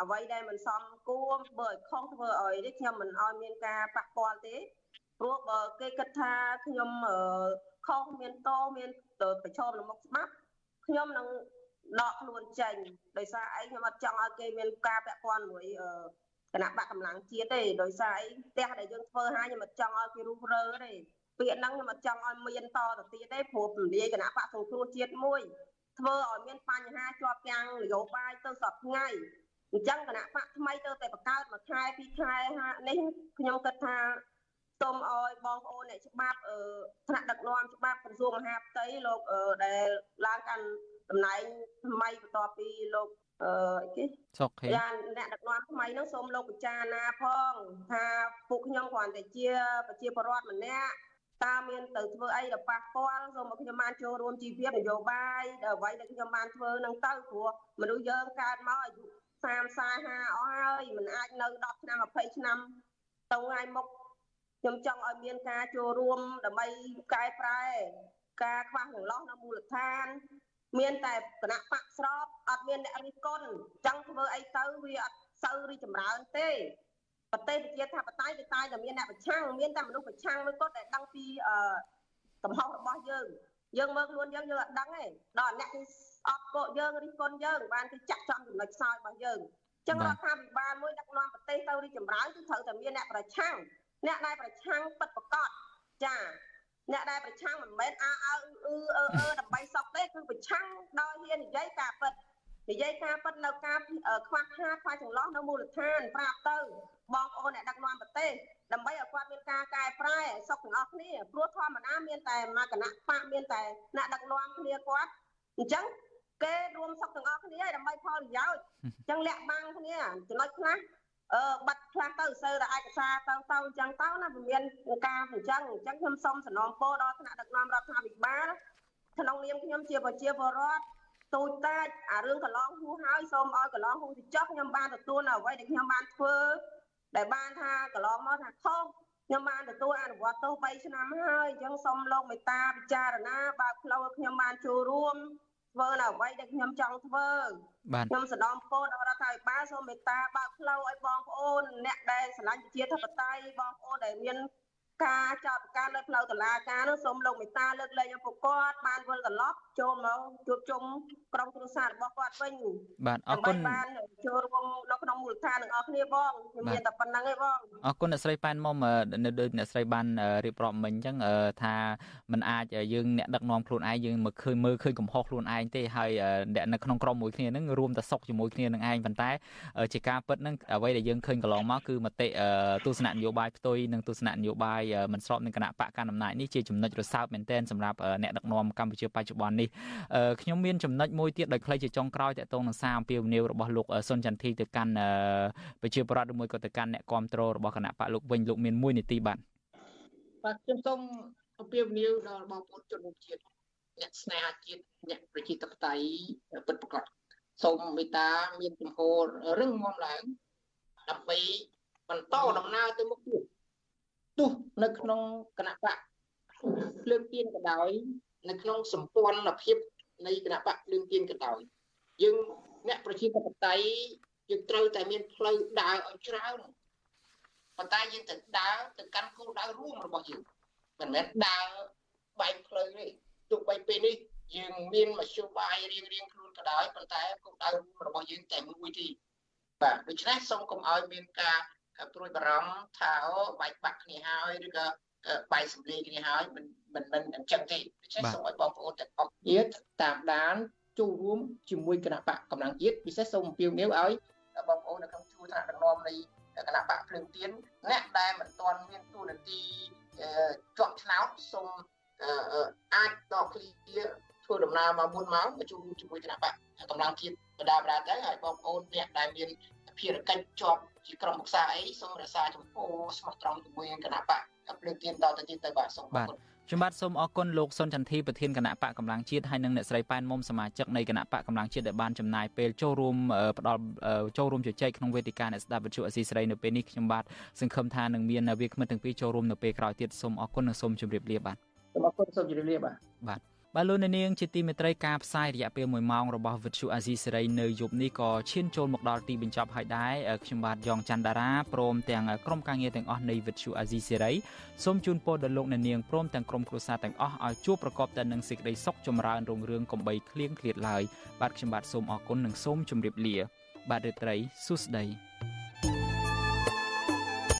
អ្វីដែលមិនសមគួរធ្វើឲ្យខុសធ្វើឲ្យនេះខ្ញុំមិនឲ្យមានការប៉ះពាល់ទេព្រោះបើគេគិតថាខ្ញុំខុសមានតមានប្រឈមនឹងមុខច្បាប់ខ្ញុំនឹងដកខ្លួនចេញដោយសារអីខ្ញុំអត់ចង់ឲ្យគេមានការពាក់ព័ន្ធមួយ គណៈបកកម្លាំងជាតិទេដោយសារអីផ្ទះដែលយើងធ្វើហើយខ្ញុំអត់ចង់ឲ្យគេរុះរើទេពាក្យហ្នឹងខ្ញុំអត់ចង់ឲ្យមានតទៅទៀតទេព្រោះពលាយគណៈបកសង្គ្រោះជាតិមួយធ្វើឲ្យមានបញ្ហាជាប់ទាំងនយោបាយទៅសពថ្ងៃអញ្ចឹងគណៈបកថ្មីទៅតែបង្កើតមួយខែពីរខែនេះខ្ញុំគិតថាសូមឲ្យបងប្អូនអ្នកច្បាប់ថ្នាក់ដឹកនាំច្បាប់ក្រសួងមហាផ្ទៃលោកដែលឡើងកាន់តំណែងថ្មីបន្ទាប់ពីលោក អឺគេសុកហេយ៉ាអ្នកដឹកនាំថ្មីនោះសូមលោកពិចារណាផង ថាពួកខ្ញុំគ្រាន់តែជាប្រជាពលរដ្ឋម្នាក់តើមានទៅធ្វើអីដល់ប៉ះពាល់សូមឲ្យខ្ញុំបានចូលរួមជីវភាពនយោបាយដល់អ្វីដែលខ្ញុំបានធ្វើនឹងទៅព្រោះមនុស្សយើងកើតមកអាយុ30 40អស់ហើយមិនអាចនៅ10ឆ្នាំ20ឆ្នាំទៅថ្ងៃមុខខ្ញុំចង់ឲ្យមានការចូលរួមដើម្បីកែប្រែការខ្វះចន្លោះនៅមូលដ្ឋាន មានតែគណៈបកស្របអត់មានអ្នករិះគន់ចង់ធ្វើអីទៅវាអត់សូវរីចម្រើនទេប្រទេសប្រជាធិបតេយ្យគឺតែតែមានអ្នកប្រឆាំងមានតែមនុស្សប្រឆាំងមួយគត់ដែលដឹងពីអឺកំហុសរបស់យើងយើងមើលខ្លួនយើងយើងអត់ដឹងទេដល់អ្នកគេអត់កោយើងរិះគន់យើងបានគេចាក់ចំចំណុចខ្សោយរបស់យើងចឹងរដ្ឋាភិបាលមួយដឹកនាំប្រទេសទៅរីចម្រើនគឺត្រូវតែមានអ្នកប្រឆាំងអ្នកដែលប្រឆាំងពិតប្រកបចា អ្នកដែលប្រឆាំងមិនមែនអើអើអឺអឺអឺដើម្បីសក់ទេគឺប្រឆាំងដោយហ៊ាននិយាយការពិតនិយាយការពិតនៅការខ្វះខាតខ្វះចន្លោះនៅមូលដ្ឋានប្រាប់ទៅបងប្អូនអ្នកដឹកនាំប្រទេសដើម្បីឲ្យគាត់មានការកែប្រែសុខទាំងអស់គ្នាព្រោះធម្មតាមានតែមកគណៈបកមានតែអ្នកដឹកនាំគ្នាគាត់អញ្ចឹងគេរួមសុខទាំងអស់គ្នាដើម្បីផលប្រយោជន៍អញ្ចឹងលាក់បាំងគ្នាចំណុចខ្លះ អឺបាត់ខ្លះទៅសើតែឯកសារទៅទៅអញ្ចឹងទៅណាវាមានការអញ្ចឹងអញ្ចឹងខ្ញុំសូមសំណងពរដល់ថ្នាក់ដឹកនាំរដ្ឋាភិបាលក្នុងនាមខ្ញុំជាប្រជាពលរដ្ឋទូចតាចអារឿងកន្លងហួសហើយសូមឲ្យកន្លងហួសទៅចុះខ្ញុំបានទទួលនៅអ្វីដែលខ្ញុំបានធ្វើដែលបានថាកន្លងមកថាខុសខ្ញុំបានទទួលអនុវត្តទោស3ឆ្នាំហើយអញ្ចឹងសូមលោកមេត្តាពិចារណាបើកផ្លូវឲ្យខ្ញុំបានចូលរួម ធ្វើនៅអ្វីដែលខ្ញុំចង់ធ្វើបាទខ្ញុំសនំពោដល់រដ្ឋាភិបាលសូមមេត្តាបើកផ្លូវឲ្យបងប្អូនអ្នកដែលស្រឡាញ់ប្រជាធិបតេយ្យបងប្អូនដែលមានការចោទប្រកាន់នៅផ្លូវតុលាការនោះសូមលោកមេត្តាលើកលែងឲ្យពួកគាត់បានវិលត្រឡប់ចូលមកជួបជុំក្រុមគ្រួសាររបស់គាត់វិញបាទអរគុណបានចូលរួមនៅក្នុងមូលដ្ឋានទាំងអស់គ្នាបងខ្ញុំមានតែប៉ុណ្្នឹងឯងបងអរគុណអ្នកស្រីប៉ែនមុំនៅដូចអ្នកស្រីបានរៀបរាប់មិញអញ្ចឹងថាมันអាចយើងអ្នកដឹកនាំខ្លួនឯងយើងមកឃើញមើលឃើញកំហុសខ្លួនឯងទេហើយអ្នកនៅក្នុងក្រុមមួយគ្នានឹងរួមតែសុកជាមួយគ្នានឹងឯងប៉ុន្តែជាការពិតនឹងអ្វីដែលយើងឃើញកន្លងមកគឺមតិទស្សនៈនយោបាយផ្ទុយនិងទស្សនៈនយោបាយមិនស្របនឹងគណៈបកកណ្ដាលអំណាចនេះជាចំណុចរសើបមែនទែនសម្រាប់អ្នកដឹកនាំកម្ពុជាបច្ចុប្បន្ននេះខ្ញុំមានចំណុចមួយទៀតដោយខ្លីជាចុងក្រោយតកតងនឹងសារអំពាវនាវរបស់លោកសុនចន្ទធីទៅកាន់ប្រជាពលរដ្ឋឬមួយក៏ទៅកាន់អ្នកគ្រប់គ្រងរបស់គណៈបកលោកវិញលោកមានមួយនីតិបាទបាទខ្ញុំសូមអំពាវនាវដល់បងប្អូនជនរួមជាតិអ្នកស្នេហាជាតិអ្នកប្រជាធិបតេយ្យពិតប្រាកដសូមមេត្តាមានចំហរឹងមាំឡើងដើម្បីបន្តដំណើរទៅមុខទៀតទោះនៅក្នុងគណៈបកភ្លើងទៀនក៏ដោយ នៅក្នុងសម្ព័ន្ធភាពនៃគណៈបកភ្លើងទៀនក៏ដោយយើងអ្នកប្រជាធិបតេយ្យយើងត្រូវតែមានផ្លូវដើរឲ្យច្រើនប៉ុន្តែយើងត្រូវដើរទៅកាន់គោលដៅរួមរបស់យើងមិនមែនដើរបែកផ្លូវទេទោះបីពេលនេះយើងមានមធ្យោបាយរៀងរៀងខ្លួនក៏ដោយប៉ុន្តែគោលដៅរួមរបស់យើងតែមួយទេបាទដូច្នេះសូមកុំឲ្យមានការព្រួយបារម្ភថាអូបែកបាក់គ្នាហើយឬក៏ បែកសម្លេងគ្នាហើយមិនមិនមិនអញ្ចឹងទេដូច្នេះសូមឲ្យបងប្អូនទាំងអស់គ្នាតាមដានចូលរួមជាមួយគណៈបកកម្លាំងជាតិពិសេសសូមអំពាវនាវឲ្យបងប្អូននៅក្នុងជួរថ្នាក់ដឹកនាំនៃគណៈបកភ្លើងទៀនអ្នកដែលមិនទាន់មានទូនាទីជាប់ឆ្នោតសូមអាចតឃ្លីធ្វើដំណើរមកមុនមកមកជួបជាមួយគណៈបកកម្លាំងជាតិបដាបដាទៅហើយបងប្អូនអ្នកដែលមាន ភារកិច្ចជាប់ជាក្រុមប្រឹក្សាអីសូមរក្សាចំពោះស្មោះត្រង់ជាមួយគណៈបកលើកទៀនតទៅទៀតទៅបាទសូមអរគុណខ្ញុំបាទសូមអរគុណលោកសុនចន្ទធីប្រធានគណៈបកកម្លាំងជាតិហើយនិងអ្នកស្រីប៉ែនមុំសមាជិកនៃគណៈបកកម្លាំងជាតិដែលបានចំណាយពេលចូលរួមផ្ដល់ចូលរួមជជែកក្នុងវេទិកាអ្នកស្ដាប់វិទ្យុអស៊ីសេរីនៅពេលនេះខ្ញុំបាទសង្ឃឹមថានឹងមានវាគ្មិនទាំងពីរចូលរួមនៅពេលក្រោយទៀតសូមអរគុណនិងសូមជម្រាបលាបាទសូមអរគុណសូមជម្រាបលាបាទបាទ បាទលោកនាងជាទីមេត្រីការផ្សាយរយៈពេល1ម៉ោងរបស់វិទ្យុអាស៊ីសេរីនៅយប់នេះក៏ឈានចូលមកដល់ទីបញ្ចប់ហើយដែរខ្ញុំបាទយ៉ងច័ន្ទដារាព្រមទាំងក្រុមការងារទាំងអស់នៃវិទ្យុអាស៊ីសេរីសូមជូនពរដល់លោកនាងព្រមទាំងក្រុមគ្រួសារទាំងអស់ឲ្យជួបប្រកបតែនឹងសេចក្តីសុខចម្រើនរុងរឿងកំបីគ្លៀងគ្លាតឡើយបាទខ្ញុំបាទសូមអរគុណនិងសូមជម្រាបលា បាទរាត្រីសួស្តី